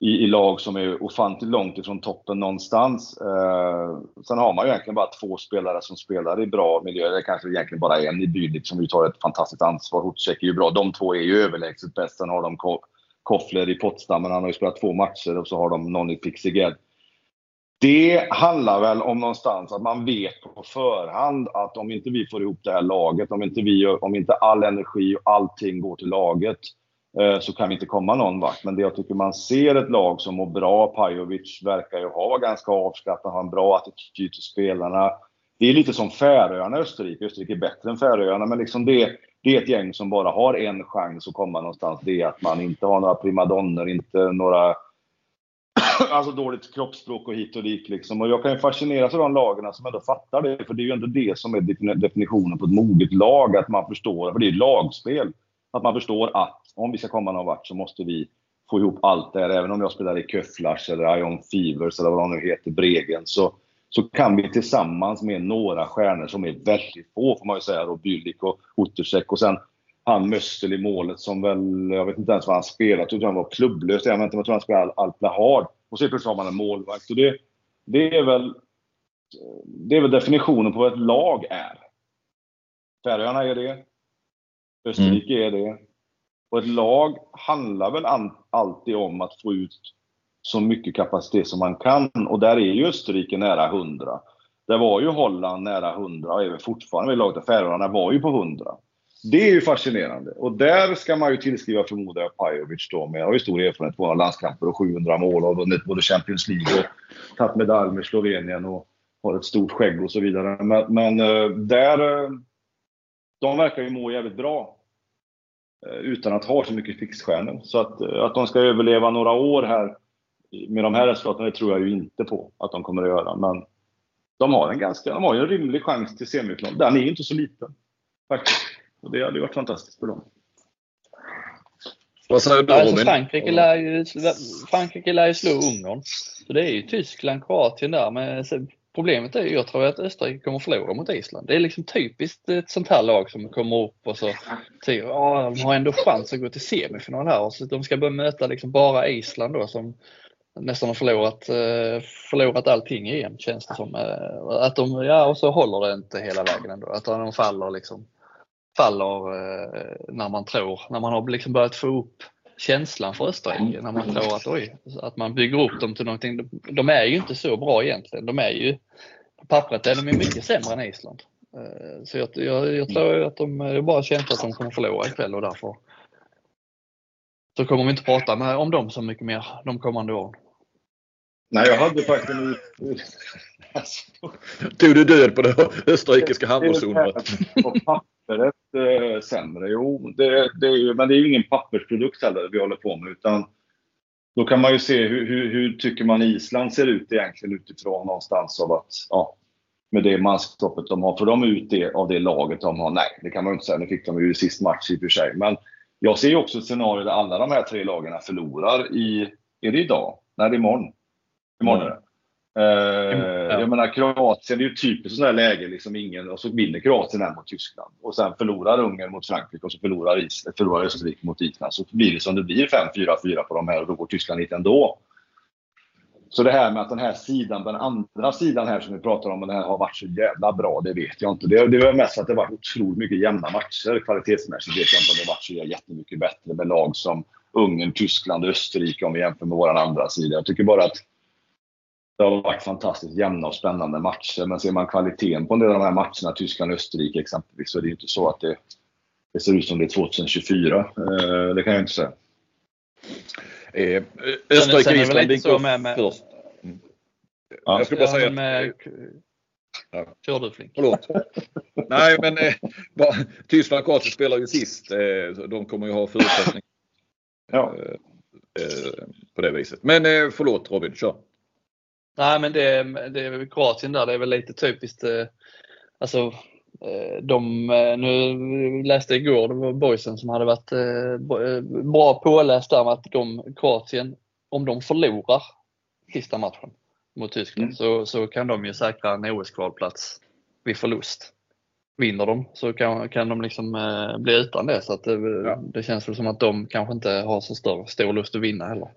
i, i, lag som är ofantligt långt ifrån toppen någonstans. Eh, sen har man ju egentligen bara två spelare som spelar i bra miljöer. Det kanske egentligen bara en i Bydlik som ju tar ett fantastiskt ansvar. Hotcek är ju bra. De två är ju överlägset bäst. Sen har de Koffler i Potsdam, men han har ju spelat två matcher och så har de någon i Pixiged. Det handlar väl om någonstans att man vet på förhand att om inte vi får ihop det här laget, om inte, vi, om inte all energi och allting går till laget, eh, så kan vi inte komma någon vart. Men det jag tycker man ser ett lag som mår bra. Pajovic verkar ju ha ganska avskattad, ha en bra attityd till spelarna. Det är lite som Färöarna i Österrike. Österrike är bättre än Färöarna, men liksom det, det är ett gäng som bara har en chans att komma någonstans. Det är att man inte har några primadonner, inte några alltså dåligt kroppsspråk och hit och dit. Liksom. Och jag kan ju fascineras av de lagarna som ändå fattar det, för det är ju ändå det som är definitionen på ett moget lag, att man förstår, för det är ju lagspel, att man förstår att om vi ska komma någon vart så måste vi få ihop allt det här. Även om jag spelar i Köflars eller Ion Fevers eller vad de nu heter, Bregen, så, så kan vi tillsammans med några stjärnor som är väldigt få, får man ju säga, då, Byllik och Otersek och sen han Möstel i målet som väl, jag vet inte ens vad han spelar, jag tror han var klubblös. Jag vet inte, jag tror han spelade Alplahard. Och så plötsligt har man en målvakt. Och det, det, är väl, det är väl definitionen på vad ett lag är. Färöarna är det. Österrike mm. är det. Och ett lag handlar väl alltid om att få ut så mycket kapacitet som man kan. Och där är ju Österrike nära 100. Där var ju Holland nära 100 och även fortfarande vid laget Färöarna var ju på 100. Det är ju fascinerande. Och där ska man ju tillskriva, förmodar jag, Pajovic då med, har ju stor erfarenhet, 200 landskamper och 700 mål och vunnit både Champions League och tagit medalj med Slovenien och har ett stort skägg och så vidare. Men, men eh, där, eh, de verkar ju må jävligt bra. Eh, utan att ha så mycket fixstjärnor. Så att, att de ska överleva några år här med de här resultaten, det tror jag ju inte på att de kommer att göra. Men de har en ganska, de har ju en rimlig chans till semifinal. Den är ju inte så liten. Faktiskt. Och det hade ju varit fantastiskt för dem. Vad säger du alltså, Robin? Frankrike, lär ju, Frankrike lär ju slå Ungern. Så det är ju Tyskland, Kroatien där. Men problemet är ju, jag tror att Österrike kommer förlora mot Island. Det är liksom typiskt ett sånt här lag som kommer upp och så säger ja, de har ändå chans att gå till semifinal här. Och så de ska börja möta liksom bara Island då som nästan har förlorat, eh, förlorat allting igen känns det som. Eh, att de, ja, och så håller det inte hela vägen ändå. Att de faller liksom faller eh, när man tror, när man har liksom börjat få upp känslan för Österrike, när man tror att oj, att man bygger upp dem till någonting. De är ju inte så bra egentligen. De är ju, på pappret är de ju mycket sämre än Island. Så jag, jag, jag tror att de jag bara känt att de kommer förlora ikväll och därför så kommer vi inte prata med, om dem så mycket mer de kommande åren. Nej, jag hade faktiskt en... Alltså. Tog du död på det österrikiska handbollsundret? pappret eh, sämre? Jo, det, det men det är ju ingen pappersprodukt heller vi håller på med. Utan då kan man ju se hur, hur, hur tycker man Island ser ut egentligen utifrån någonstans av att, ja, med det manskapet de har. Får de ut det av det laget de har? Nej, det kan man ju inte säga. Nu fick de ju sist match i och för sig. Men jag ser ju också ett scenario där alla de här tre lagen förlorar i, är det idag? Nej, det är imorgon. Imorgon är det. Uh, ja. Jag menar Kroatien, det är ju typiskt sådant här läge. Liksom ingen, och så vinner Kroatien här mot Tyskland. Och sen förlorar Ungern mot Frankrike och så förlorar, Is, förlorar Österrike mot Island. Så blir det som det blir 5-4-4 på de här och då går Tyskland hit ändå. Så det här med att den här sidan, den andra sidan här som vi pratar om, den här har varit så jävla bra, det vet jag inte. Det, det var mest att det varit otroligt mycket jämna matcher. Kvalitetsmässigt vet jag inte om det varit så jättemycket bättre med lag som Ungern, Tyskland, Österrike om vi jämför med vår andra sida. Jag tycker bara att det har varit fantastiskt jämna och spännande matcher. Men ser man kvaliteten på en del av de här matcherna, Tyskland och Österrike exempelvis, så är det inte så att det, det ser ut som det är 2024. Eh, det kan jag inte säga. Eh, Österrike och Island gick med, med, först. Mm. Ja. Jag skulle bara säga med, Ja. Kör du Flink. Förlåt. Nej men eh, bara, Tyskland och Kroatien spelar ju sist. Eh, de kommer ju ha förutsättningar ja. eh, eh på det viset. Men eh, förlåt Robin, kör. Nej men det, det Kroatien där, det är väl lite typiskt. Eh, alltså, eh, de, eh, nu läste jag igår, det var boysen som hade varit bra påläst där med att de, Kroatien, om de förlorar sista matchen mot Tyskland mm. så, så kan de ju säkra en OS-kvalplats vid förlust. Vinner de så kan, kan de liksom eh, bli utan det så att det, ja. det känns väl som att de kanske inte har så stor, stor lust att vinna heller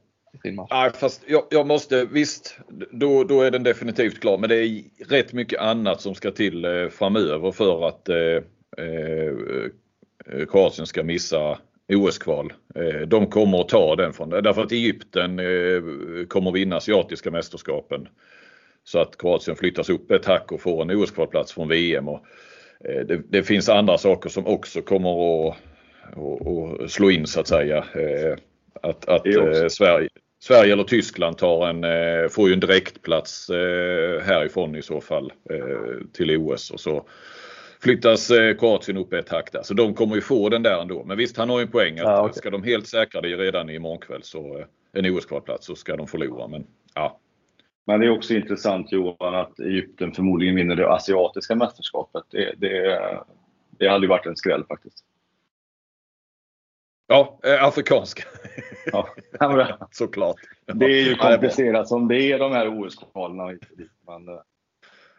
sin match. Nej, fast jag, jag, måste, visst, då, då är den definitivt klar. Men det är rätt mycket annat som ska till eh, framöver för att eh, eh, eh Kroatien ska missa OS-kval. Eh, de kommer att ta den från det. Därför att Egypten eh, kommer vinna asiatiska mästerskapen. Så att Kroatien flyttas upp ett hack och får en OS-kvalplats från VM. Och, eh, det, det, finns andra saker som också kommer att, att, att slå in så att säga. Eh, att, att Sverige, Sverige eller Tyskland tar en, eh, får ju en direktplats eh, härifrån i så fall eh, till OS och så flyttas Kroatien upp ett hack där. Så de kommer ju få den där ändå. Men visst, han har ju en poäng att ja, okay. ska de helt säkra det redan imorgon kväll så en OS-kvalplats så ska de förlora. Men ja, men det är också intressant Johan att Egypten förmodligen vinner det asiatiska mästerskapet. Det, det, det hade ju varit en skräll faktiskt. Ja, eh, afrikanska. Ja, såklart. Det är ju komplicerat som det är de här OS-kvalen. Men, eh,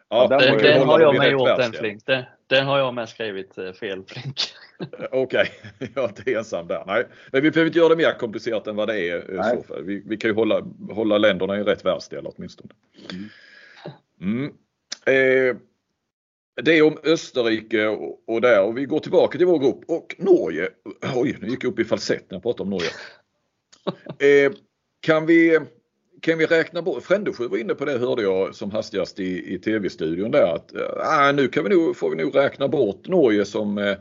ja, den, den, den har jag med gjort den Flink. Den, den, har jag med skrivit eh, fel Flink. Okej, okay. jag är inte ensam där. Nej. Men vi behöver inte göra det mer komplicerat än vad det är. Så för. Vi, vi kan ju hålla, hålla länderna i rätt världsdel åtminstone. Mm. Mm. Eh, det är om Österrike och, och där och vi går tillbaka till vår grupp och Norge. Oj, nu gick jag upp i falsett när jag pratade om Norge. Eh, kan vi kan vi räkna bort, Frändesjö var inne på det hörde jag som hastigast i, i tv-studion där att äh, nu kan vi nog, får vi nog räkna bort Norge som eh,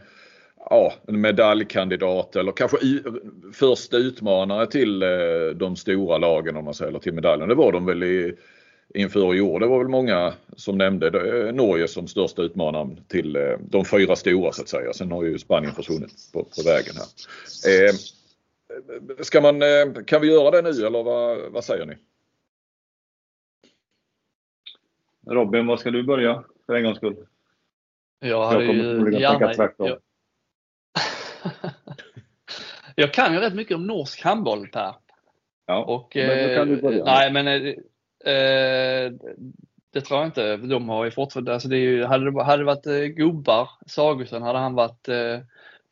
ja, en medaljkandidat eller kanske första utmanare till eh, de stora lagen om man säger, eller till medaljen. Det var de väl i, inför i år. Det var väl många som nämnde eh, Norge som största utmanaren till eh, de fyra stora så att säga. Sen har ju Spanien försvunnit på, på vägen här. Eh, ska man, eh, kan vi göra det nu eller vad, vad säger ni? Robin, vad ska du börja för en gångs skull? Jag hade jag ju gärna... Jag, jag kan ju rätt mycket om norsk handboll Per. Ja, och, men då kan du börja. Nej, men eh, det tror jag inte. De har ju fortfarande, alltså det är ju, hade, det, hade det varit eh, gubbar, Sagosen, hade han varit eh,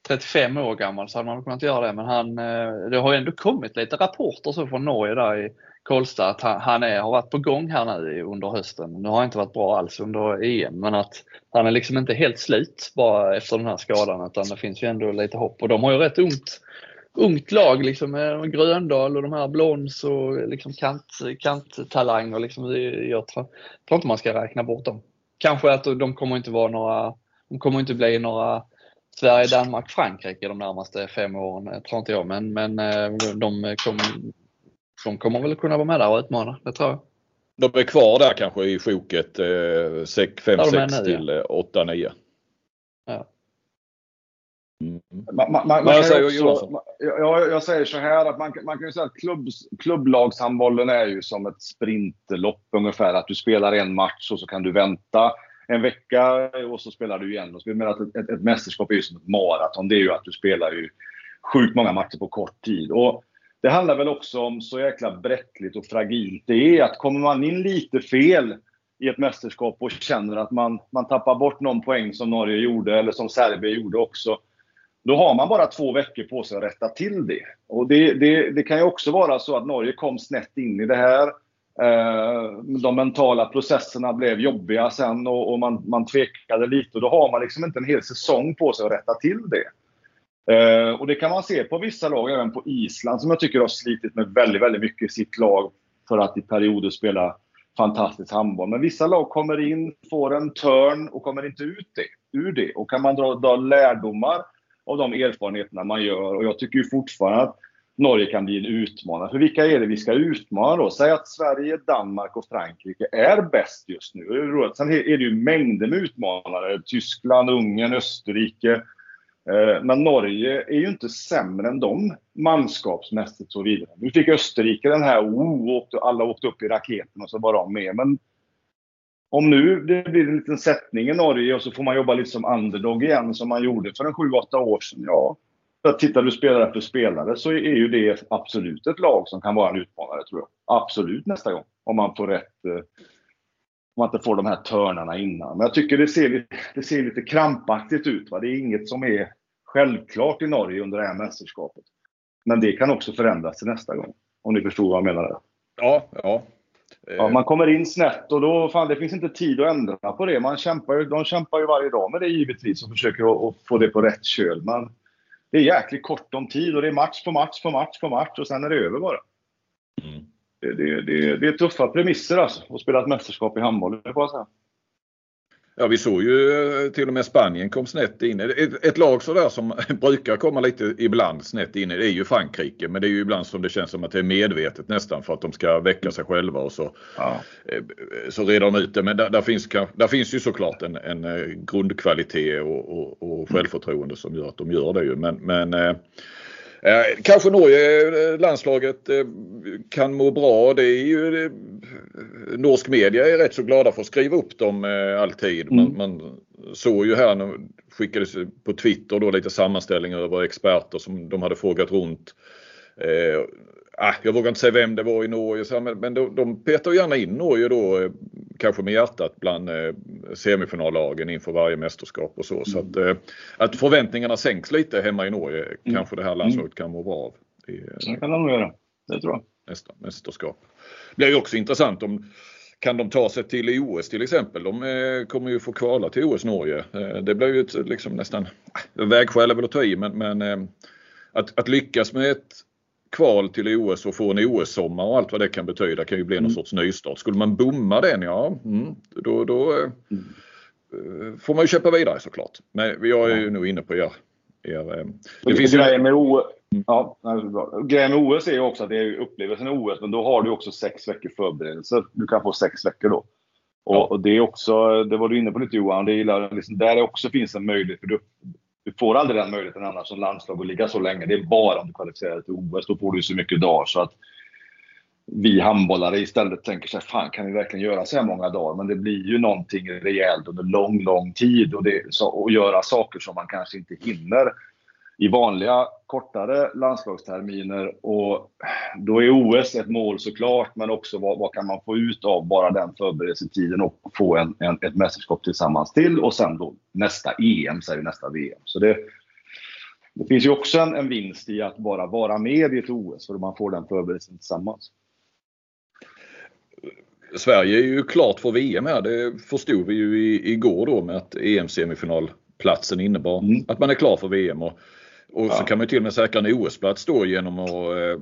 35 år gammal så hade man kunnat göra det. Men han, eh, det har ju ändå kommit lite rapporter så från Norge där i Kolstad att han, han är, har varit på gång här nu under hösten. Nu har han inte varit bra alls under EM men att han är liksom inte helt slut bara efter den här skadan utan det finns ju ändå lite hopp och de har ju rätt ungt ungt lag liksom med Gröndal och de här Blons och liksom kant, kanttalanger. Liksom. Jag tror, tror inte man ska räkna bort dem. Kanske att de kommer inte vara några, de kommer inte bli några Sverige, Danmark, Frankrike de närmaste fem åren, tror inte jag. Men, men eh, de, kom, de kommer väl kunna vara med där och utmana, det tror jag. De är kvar där kanske i sjoket 5-6 till 8-9. Ja. Man, man, man jag, säger också, jag, jag, säger så här att man, man kan ju säga att klubb, klubblagshandbollen är ju som ett sprintlopp ungefär. Att du spelar en match och så kan du vänta en vecka och så spelar du igen. Och menar att ett, ett, ett mästerskap är ju som ett maraton. Det är ju att du spelar ju sjukt många matcher på kort tid. Och det handlar väl också om så jäkla bräckligt och fragilt det är att kommer man in lite fel i ett mästerskap och känner att man, man tappar bort någon poäng som Norge gjorde eller som Serbien gjorde också. Då har man bara två veckor på sig att rätta till det. Och det, det, det kan ju också vara så att Norge kom snett in i det här. Eh, de mentala processerna blev jobbiga sen och, och, man, man tvekade lite. Och då har man liksom inte en hel säsong på sig att rätta till det. Eh, och det kan man se på vissa lag, även på Island, som jag tycker har slitit med väldigt, väldigt mycket i sitt lag för att i perioder spela fantastisk handboll. Men vissa lag kommer in, får en törn och kommer inte ut det, ur det. Och kan man dra, dra lärdomar av de erfarenheterna man gör. Och jag tycker ju fortfarande att Norge kan bli en utmanare. För vilka är det vi ska utmana då? Säg att Sverige, Danmark och Frankrike är bäst just nu. Sen är det ju mängder med utmanare. Tyskland, Ungern, Österrike. Eh, men Norge är ju inte sämre än dem manskapsmässigt och så vidare. Nu fick Österrike den här, oh, alla åkte upp i raketen och så var de med. Men om nu det blir en liten sättning i Norge och så får man jobba lite som underdog igen som man gjorde för en 7-8 år sedan. Ja, för tittar du spelare för spelare så är ju det absolut ett lag som kan vara en utmanare tror jag. Absolut nästa gång. Om man får rätt eh, om man inte får de här törnarna innan. Men jag tycker det ser, lite, det ser lite krampaktigt ut. Va? Det är inget som är självklart i Norge under det här mästerskapet. Men det kan också förändras till nästa gång. Om ni förstår vad jag menar. Där. Ja, ja. Ja, man kommer in snett och då fan, det finns inte tid att ändra på det. Man kämpar ju, de kämpar ju varje dag med det givetvis och försöker att, få det på rätt köl. Men det är jäkligt kort om tid och det är match på match på match på match och sen är det över bara. Mm. Det, det, det, det, är tuffa premisser alltså att spela ett mästerskap i handboll, det jag säga. Ja, vi såg ju eh, till och med Spanien kom snett in. Ett, ett lag sådär som brukar komma lite ibland snett in det är ju Frankrike. Men det är ju ibland som det känns som att det är medvetet nästan för att de ska väcka sig själva och så, ja. Eh, så reder de ut det. Men där, där, finns, där finns ju såklart en, en eh, grundkvalitet och, och, och självförtroende som gör att de gör det ju. Men, men Eh, kanske Norge, eh, landslaget, eh, kan må bra. Det är ju, eh, norsk media är rätt så glada för att skriva upp dem alltid. Man, mm. man såg ju här, nu skickades på Twitter då lite sammanställningar över experter som de hade frågat runt. Ah, jag vågar inte säga vem det var i Norge, men de, de petar gärna in Norge då eh, kanske med hjärtat bland eh, semifinallagen inför varje mästerskap och så. Mm. Så att, eh, att förväntningarna sänks lite hemma i Norge mm. kanske det här landslaget kan må bra av. I, det kan de nog göra, det tror jag. Nästa mästerskap. Det blir ju också intressant om kan de ta sig till OS till exempel? De kommer ju få kvala till OS Norge. Det blir ju ett, liksom nästan, vägskäl är väl att ta i men, men att, att lyckas med ett kval till OS och få en OS-sommar och allt vad det kan betyda kan ju bli någon mm. sorts nystart. Skulle man bomma den, ja mm, då, då mm. Eh, får man ju köpa vidare såklart. Men jag är ju nog inne på er. er eh, det finns ju... grejen, med OS, mm. ja, grejen med OS är ju också att det är upplevelsen av OS men då har du också sex veckor förberedelser. Du kan få sex veckor då. Och, ja. och, det är också, det var du inne på lite Johan, det gillar, liksom, där det också finns en möjlighet. För du, du får aldrig den möjligheten annars som landslag att ligga så länge. Det är bara om du kvalificerar dig till OS. Då får du så mycket dagar så att vi handbollare istället tänker sig, fan kan vi verkligen göra så här många dagar? Men det blir ju någonting rejält under lång, lång tid och, det, så, och göra saker som man kanske inte hinner i vanliga kortare landslagsterminer. Och då är OS ett mål såklart, men också vad, vad kan man få ut av bara den förberedelsetiden och få en, en, ett mästerskap tillsammans till och sen då nästa EM, säger nästa VM. Så det, det finns ju också en, en vinst i att bara vara med i ett OS, för man får den förberedelsen tillsammans. Sverige är ju klart för VM här. Det förstod vi ju igår då med att EM-semifinalplatsen innebar mm. att man är klar för VM. Och och ja. så kan man till och med säkra en OS-plats då genom att, eh,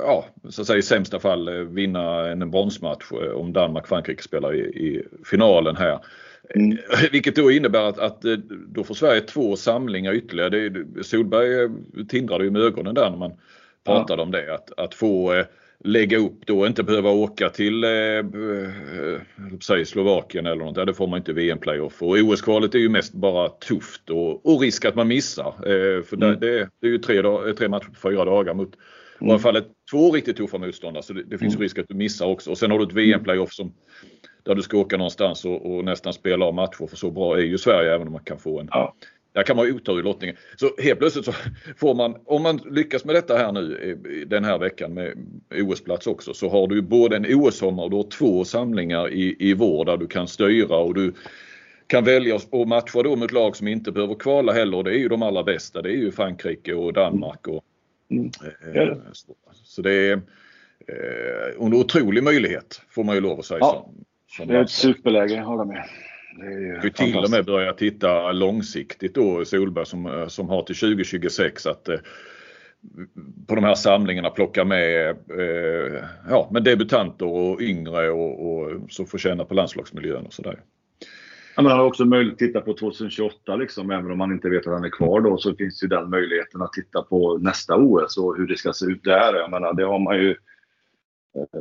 ja, så att säga i sämsta fall eh, vinna en bronsmatch eh, om Danmark-Frankrike spelar i, i, finalen här. Mm. Vilket då innebär att, att då får Sverige två samlingar ytterligare. Det, Solberg tindrade ju med ögonen där när man pratade ja. om det. Att, att få lägga upp då, inte behöva åka till eh, eh, Slovakien eller något. det får man inte VM-playoff. Och OS-kvalet är ju mest bara tufft och, och risk att man missar. Eh, för mm. det, det, är ju tre, dag, tre matcher på fyra dagar mot mm. i alla fall två riktigt tuffa motståndare. Så det, det finns mm. risk att du missar också. Och sen har du ett VM-playoff som där du ska åka någonstans och, och, nästan spela av matcher för så bra är ju Sverige även om man kan få en, ja. Där kan man ha otur i lottningen. Så helt plötsligt så får man, om man lyckas med detta här nu den här veckan med OS-plats också så har du både en OS-sommar och du har två samlingar i, i vår där du kan styra och du kan välja och matcha då mot lag som inte behöver kvala heller det är ju de allra bästa. Det är ju Frankrike och Danmark. Och, mm. eh, så, så det är eh, en otrolig möjlighet får man ju lov att säga. Ja, som, som det är ett superläge, håller med. Vi till och med börja titta långsiktigt då Solberg som, som har till 2026 att eh, på de här samlingarna plocka med, eh, ja, med debutanter och yngre och, och så får känna på landslagsmiljön och sådär. Ja, man har också möjlighet att titta på 2028 liksom, även om man inte vet att han är kvar då så finns ju den möjligheten att titta på nästa OS och hur det ska se ut där. Jag menar, det har man ju Eh,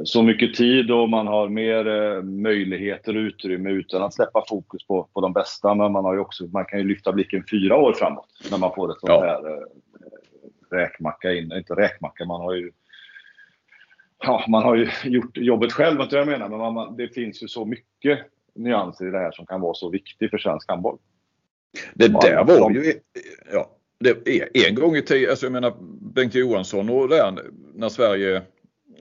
så mycket tid och man har mer eh, möjligheter och utrymme utan att släppa fokus på, på de bästa. Men man, har också, man kan ju lyfta blicken fyra år framåt när man får ett sånt ja. här eh, räkmacka in. Inte räkmacka, man har ju Ja, man har ju gjort jobbet själv, inte jag menar, men man, det finns ju så mycket nyanser i det här som kan vara så viktigt för svensk handboll. Det där var ju, ja, det är en gång i tiden, alltså jag menar Bengt Johansson och där när Sverige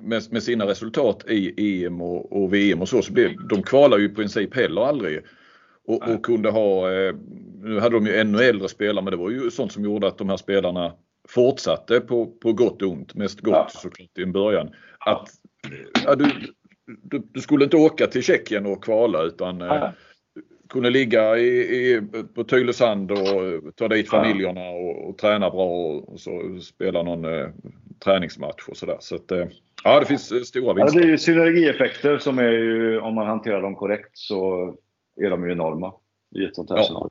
med, med, sina resultat i EM och, och, VM och så, så blev, de kvalar ju i princip heller aldrig. Och, och kunde ha, eh, nu hade de ju ännu äldre spelare men det var ju sånt som gjorde att de här spelarna fortsatte på, på gott och ont, mest gott ja. såklart i en början. Att ja, du, du, du, skulle inte åka till Tjeckien och kvala utan eh, kunde ligga i, i, på Tylösand och ta dit familjerna och, och träna bra och, och så spela någon eh, träningsmatch och sådär. Så att, eh, Ja, det finns eh, stora vinster. Ja, det är synergieffekter som är ju, om man hanterar dem korrekt så är de ju enorma. i ett sånt här ja. scenario.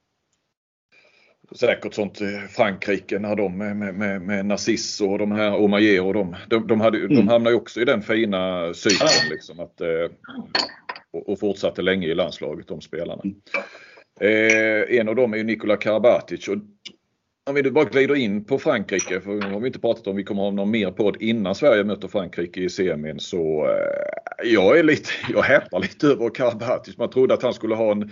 Säkert sånt eh, Frankrike när de med, med, med Narciso och de här Omayer och de, de, de, hade, mm. de hamnade ju också i den fina cykeln liksom att, och, och fortsatte länge i landslaget de spelarna. Mm. Eh, en av dem är ju Nikola Karabatic och om vi bara glider in på Frankrike, för nu har vi inte pratat om vi kommer ha någon mer podd innan Sverige möter Frankrike i semin så eh, jag är lite, jag häpnar lite över Karabatic. Man trodde att han skulle ha en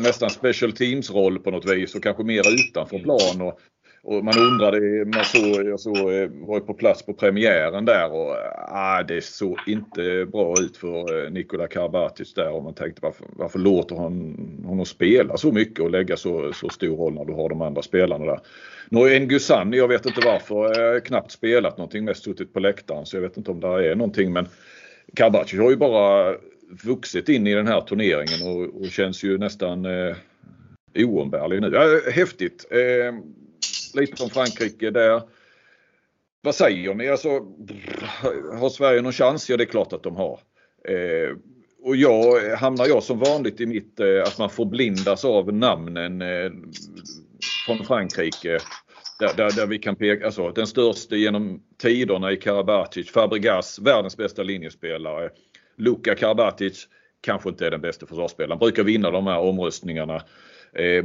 nästan special teams roll på något vis och kanske mer utanför plan. Och, och man undrade, man såg, jag såg, eh, var på plats på premiären där och ah, det såg inte bra ut för eh, Nikola Karabatic där och man tänkte varför, varför låter han honom spela så mycket och lägga så, så stor roll när du har de andra spelarna där. Nu har Ngusan, jag vet inte varför, eh, knappt spelat någonting, mest suttit på läktaren så jag vet inte om det är någonting men Karabatic har ju bara vuxit in i den här turneringen och, och känns ju nästan eh, oumbärlig nu. Ja, häftigt! Eh, lite om Frankrike där. Vad säger ni? Alltså, har Sverige någon chans? Ja, det är klart att de har. Eh, och jag, hamnar jag som vanligt i mitt eh, att man förblindas av namnen eh, från Frankrike. Där, där, där, vi kan peka, alltså den största genom tiderna i Karabatic, Fabregas, världens bästa linjespelare. Luka Karabatic kanske inte är den bästa försvarsspelaren. Brukar vinna de här omröstningarna. Eh,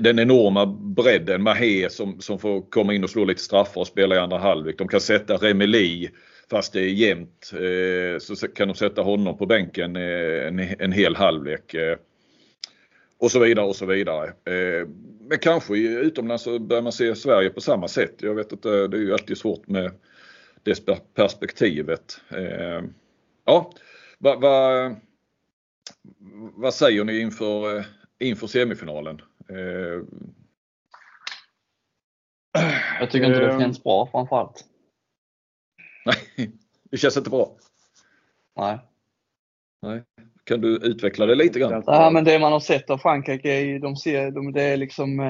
den enorma bredden, Mahé som, som får komma in och slå lite straffar och spela i andra halvlek. De kan sätta Remeli fast det är jämnt. Eh, så kan de sätta honom på bänken eh, en, en hel halvlek. Och så vidare och så vidare. Men kanske utomlands så börjar man se Sverige på samma sätt. Jag vet att det är ju alltid svårt med det perspektivet. Ja, vad, vad, vad säger ni inför, inför semifinalen? Eh, Jag tycker inte det eh, känns bra framförallt. Nej, det känns inte bra. Nej. Nej. Kan du utveckla det lite grann? Ja, men det man har sett av Frankrike, de ser, de, det är liksom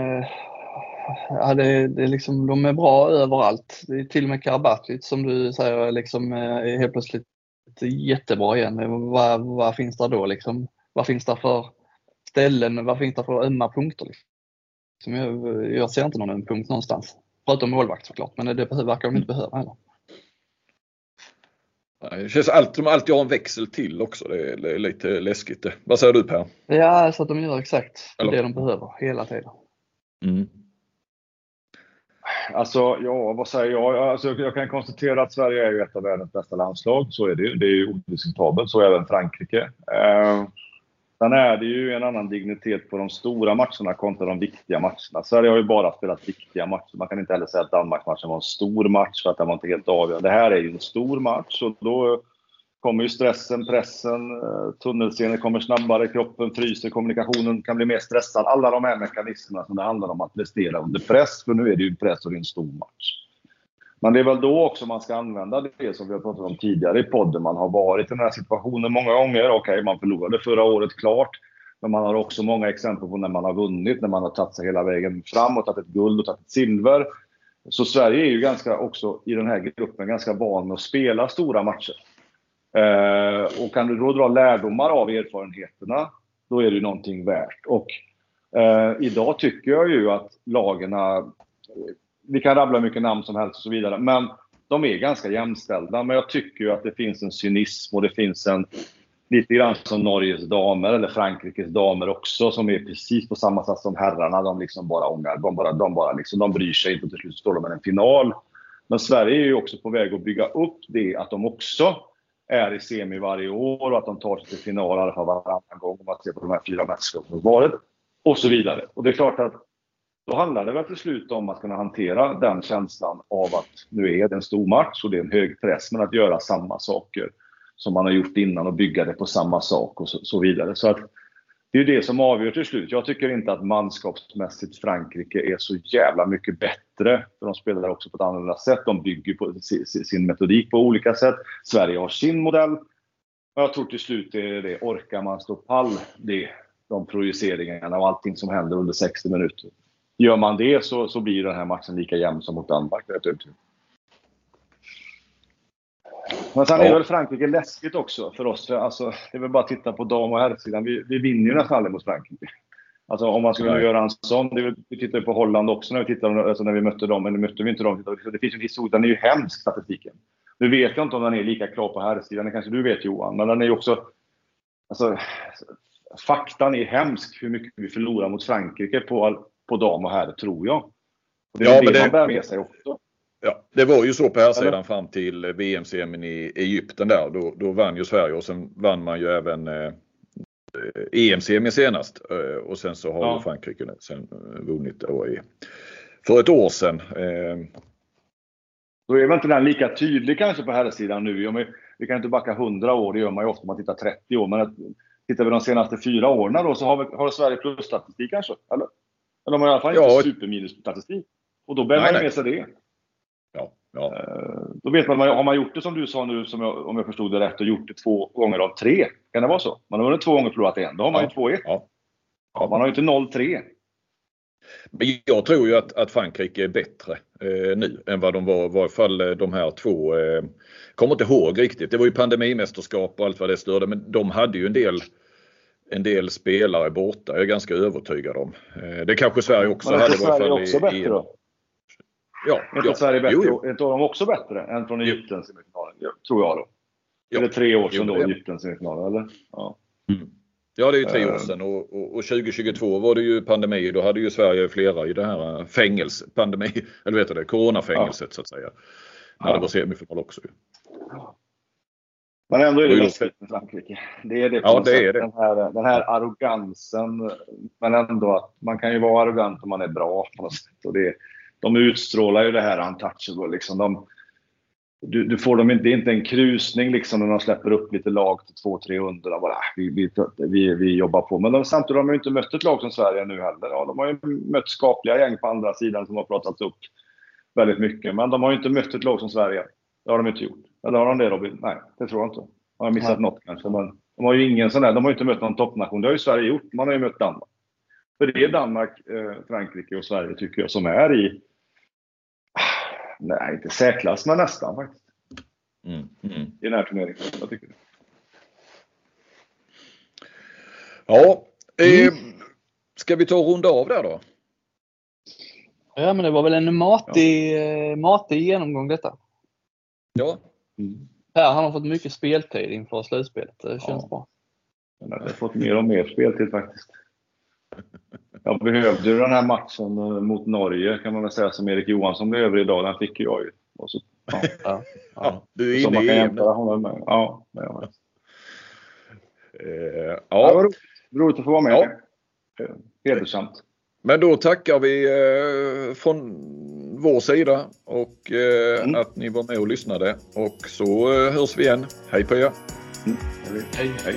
Ja, det, det är liksom, de är bra överallt. Det är till och med Karabatic som du säger liksom, är helt plötsligt jättebra igen. Vad, vad finns det då liksom? Vad finns det för ställen? Finns det för ömma punkter? Liksom? Jag, jag ser inte någon öm punkt någonstans. Förutom målvakt såklart, men det verkar de inte behöva heller. Det känns att de alltid har en växel till också. Det är, det är lite läskigt. Det. Vad säger du Per? Ja, så att de gör exakt Eller? det de behöver hela tiden. Mm. Alltså, ja, vad säger jag? Alltså, jag kan konstatera att Sverige är ju ett av världens bästa landslag. Så är det Det är ju odiskutabelt. Så även Frankrike. Eh, sen är det ju en annan dignitet på de stora matcherna kontra de viktiga matcherna. Sverige har ju bara spelat viktiga matcher. Man kan inte heller säga att Danmarksmatchen var en stor match för att den var inte helt avgörande. Det här är ju en stor match och då kommer ju stressen, pressen, eh, kommer snabbare, kroppen fryser, kommunikationen kan bli mer stressad. Alla de här mekanismerna som det handlar om att prestera under press, för nu är det ju press och det är en stor match. Men det är väl då också man ska använda det som vi har pratat om tidigare i podden. Man har varit i den här situationen många gånger. Okej, okay, man förlorade förra året, klart. Men man har också många exempel på när man har vunnit, när man har tagit sig hela vägen fram och tagit ett guld och tagit ett silver. Så Sverige är ju ganska också i den här gruppen ganska van med att spela stora matcher. Eh, och kan du då dra lärdomar av erfarenheterna, då är det ju någonting värt. Och eh, idag tycker jag ju att lagarna, vi kan rabbla mycket namn som helst och så vidare, men de är ganska jämställda. Men jag tycker ju att det finns en cynism och det finns en lite grann som Norges damer eller Frankrikes damer också som är precis på samma sätt som herrarna. De liksom bara ångar. De, bara, de, bara liksom, de bryr sig inte och till slut står de med en final. Men Sverige är ju också på väg att bygga upp det att de också är i semi varje år och att de tar sig till final i alla fall varannan gång om man ser på de här fyra mästerskapen som varit. Och så vidare. Och det är klart att då handlar det väl till slut om att kunna hantera den känslan av att nu är det en stor match och det är en hög press, men att göra samma saker som man har gjort innan och bygga det på samma sak och så, så vidare. Så att det är det som avgör till slut. Jag tycker inte att manskapsmässigt Frankrike är så jävla mycket bättre. För de spelar också på ett annorlunda sätt. De bygger på sin metodik på olika sätt. Sverige har sin modell. Och jag tror till slut är det, orkar man stå pall det, de projiceringarna och allting som händer under 60 minuter. Gör man det så, så blir den här matchen lika jämn som mot Danmark. Men sen är väl Frankrike läskigt också för oss. Alltså, det är väl bara att titta på dam och herrsidan. Vi, vi vinner ju nästan aldrig mot Frankrike. Alltså om man skulle Nej. göra en sån, det, vi tittar ju på Holland också när vi tittade, alltså när vi mötte dem, eller mötte vi inte dem. Det finns ju en historia, den är ju hemsk statistiken. Nu vet jag inte om den är lika klar på herrsidan, det kanske du vet Johan, men den är ju också... Alltså, faktan är hemsk hur mycket vi förlorar mot Frankrike på, på dam och herr, tror jag. Och det är ja, det, det man bär med sig också. Ja, det var ju så på här sidan fram till VM-semin i Egypten där. Då, då vann ju Sverige och sen vann man ju även eh, EM-semin senast. Eh, och sen så har ja. Frankrike sen eh, vunnit då i, för ett år sedan. Eh, då är väl inte den lika tydlig kanske på här sidan nu. Vi kan inte backa 100 år, det gör man ju ofta om man tittar 30 år. Men tittar vi de senaste fyra åren då så har, vi, har Sverige plusstatistik kanske? Eller? Eller de har i alla fall ja. inte superminusstatistik. Och då bär man med sig det. Ja, ja. Eh, då vet man, har man gjort det som du sa nu, som jag, om jag förstod det rätt, och gjort det två gånger av tre? Kan det vara så? Man har vunnit två gånger och förlorat en. Då har man ja. ju 2-1. Ja. ja. Man har ju inte 0-3. Men jag tror ju att, att Frankrike är bättre eh, nu än vad de var, i varje fall eh, de här två. Eh, kommer inte ihåg riktigt. Det var ju pandemimästerskap och allt vad det störde, men de hade ju en del en del spelare borta, jag är ganska övertygad om. Eh, det kanske Sverige också men hade. Sverige också i, bättre i, då? Ja, är inte ja. Sverige bättre? Jo, jo. Är inte de också bättre än från Egypten semifinalen? Tror jag då. Ja. Är det tre år sedan då, Egypten semifinalen, eller? Ja. Mm. Ja, det är ju tre år eh. sedan och, och, och, 2022 var det ju pandemi. Då hade ju Sverige flera i det här eh, fängelse, pandemi, eller vet du det, coronafängelset ja. så att säga. När ja. det var semifinal också. Men ändå är det läskigt med Frankrike. Det är det ja, det är det. Den, här, den här arrogansen. Men ändå att man kan ju vara arrogant om man är bra på något sätt. Och det, de utstrålar ju det här untouchable. Liksom. De, du, du, får dem inte, det är inte en krusning liksom när de släpper upp lite lag till 200-300. Bara, vi, vi, vi, vi jobbar på. Men de, samtidigt har de inte mött ett lag som Sverige nu heller. Ja, de har ju mött skapliga gäng på andra sidan som har pratats upp väldigt mycket. Men de har ju inte mött ett lag som Sverige. Det har de inte gjort. Eller har de det Robin? Nej, det tror jag inte. Har jag missat Nej. något kanske? Men de har ju ingen sån där, de har ju inte mött någon toppnation. Det har ju Sverige gjort. Man har ju mött Danmark. För det är Danmark, eh, Frankrike och Sverige tycker jag som är i Nej, inte säkrast, men nästan faktiskt. Mm, mm. I den här turneringen. Vad tycker du? Ja, eh, mm. ska vi ta och runda av där då? Ja, men det var väl en matig, ja. Eh, matig genomgång detta. Ja. Mm. Här har han fått mycket speltid inför slutspelet. Det känns ja. bra. Jag har fått mer och mer speltid faktiskt. Jag behövde ju den här matchen eh, mot Norge kan man väl säga som Erik Johansson blev över idag. Den fick jag ju. Och så, ja. ja, ja. Du är inne i honom med. Ja, det. Eh, ja. Det var roligt. roligt att få vara med. Ja. Eh, hedersamt. Men då tackar vi eh, från vår sida och eh, mm. att ni var med och lyssnade. Och så eh, hörs vi igen. Hej på er! Mm. Hej! hej.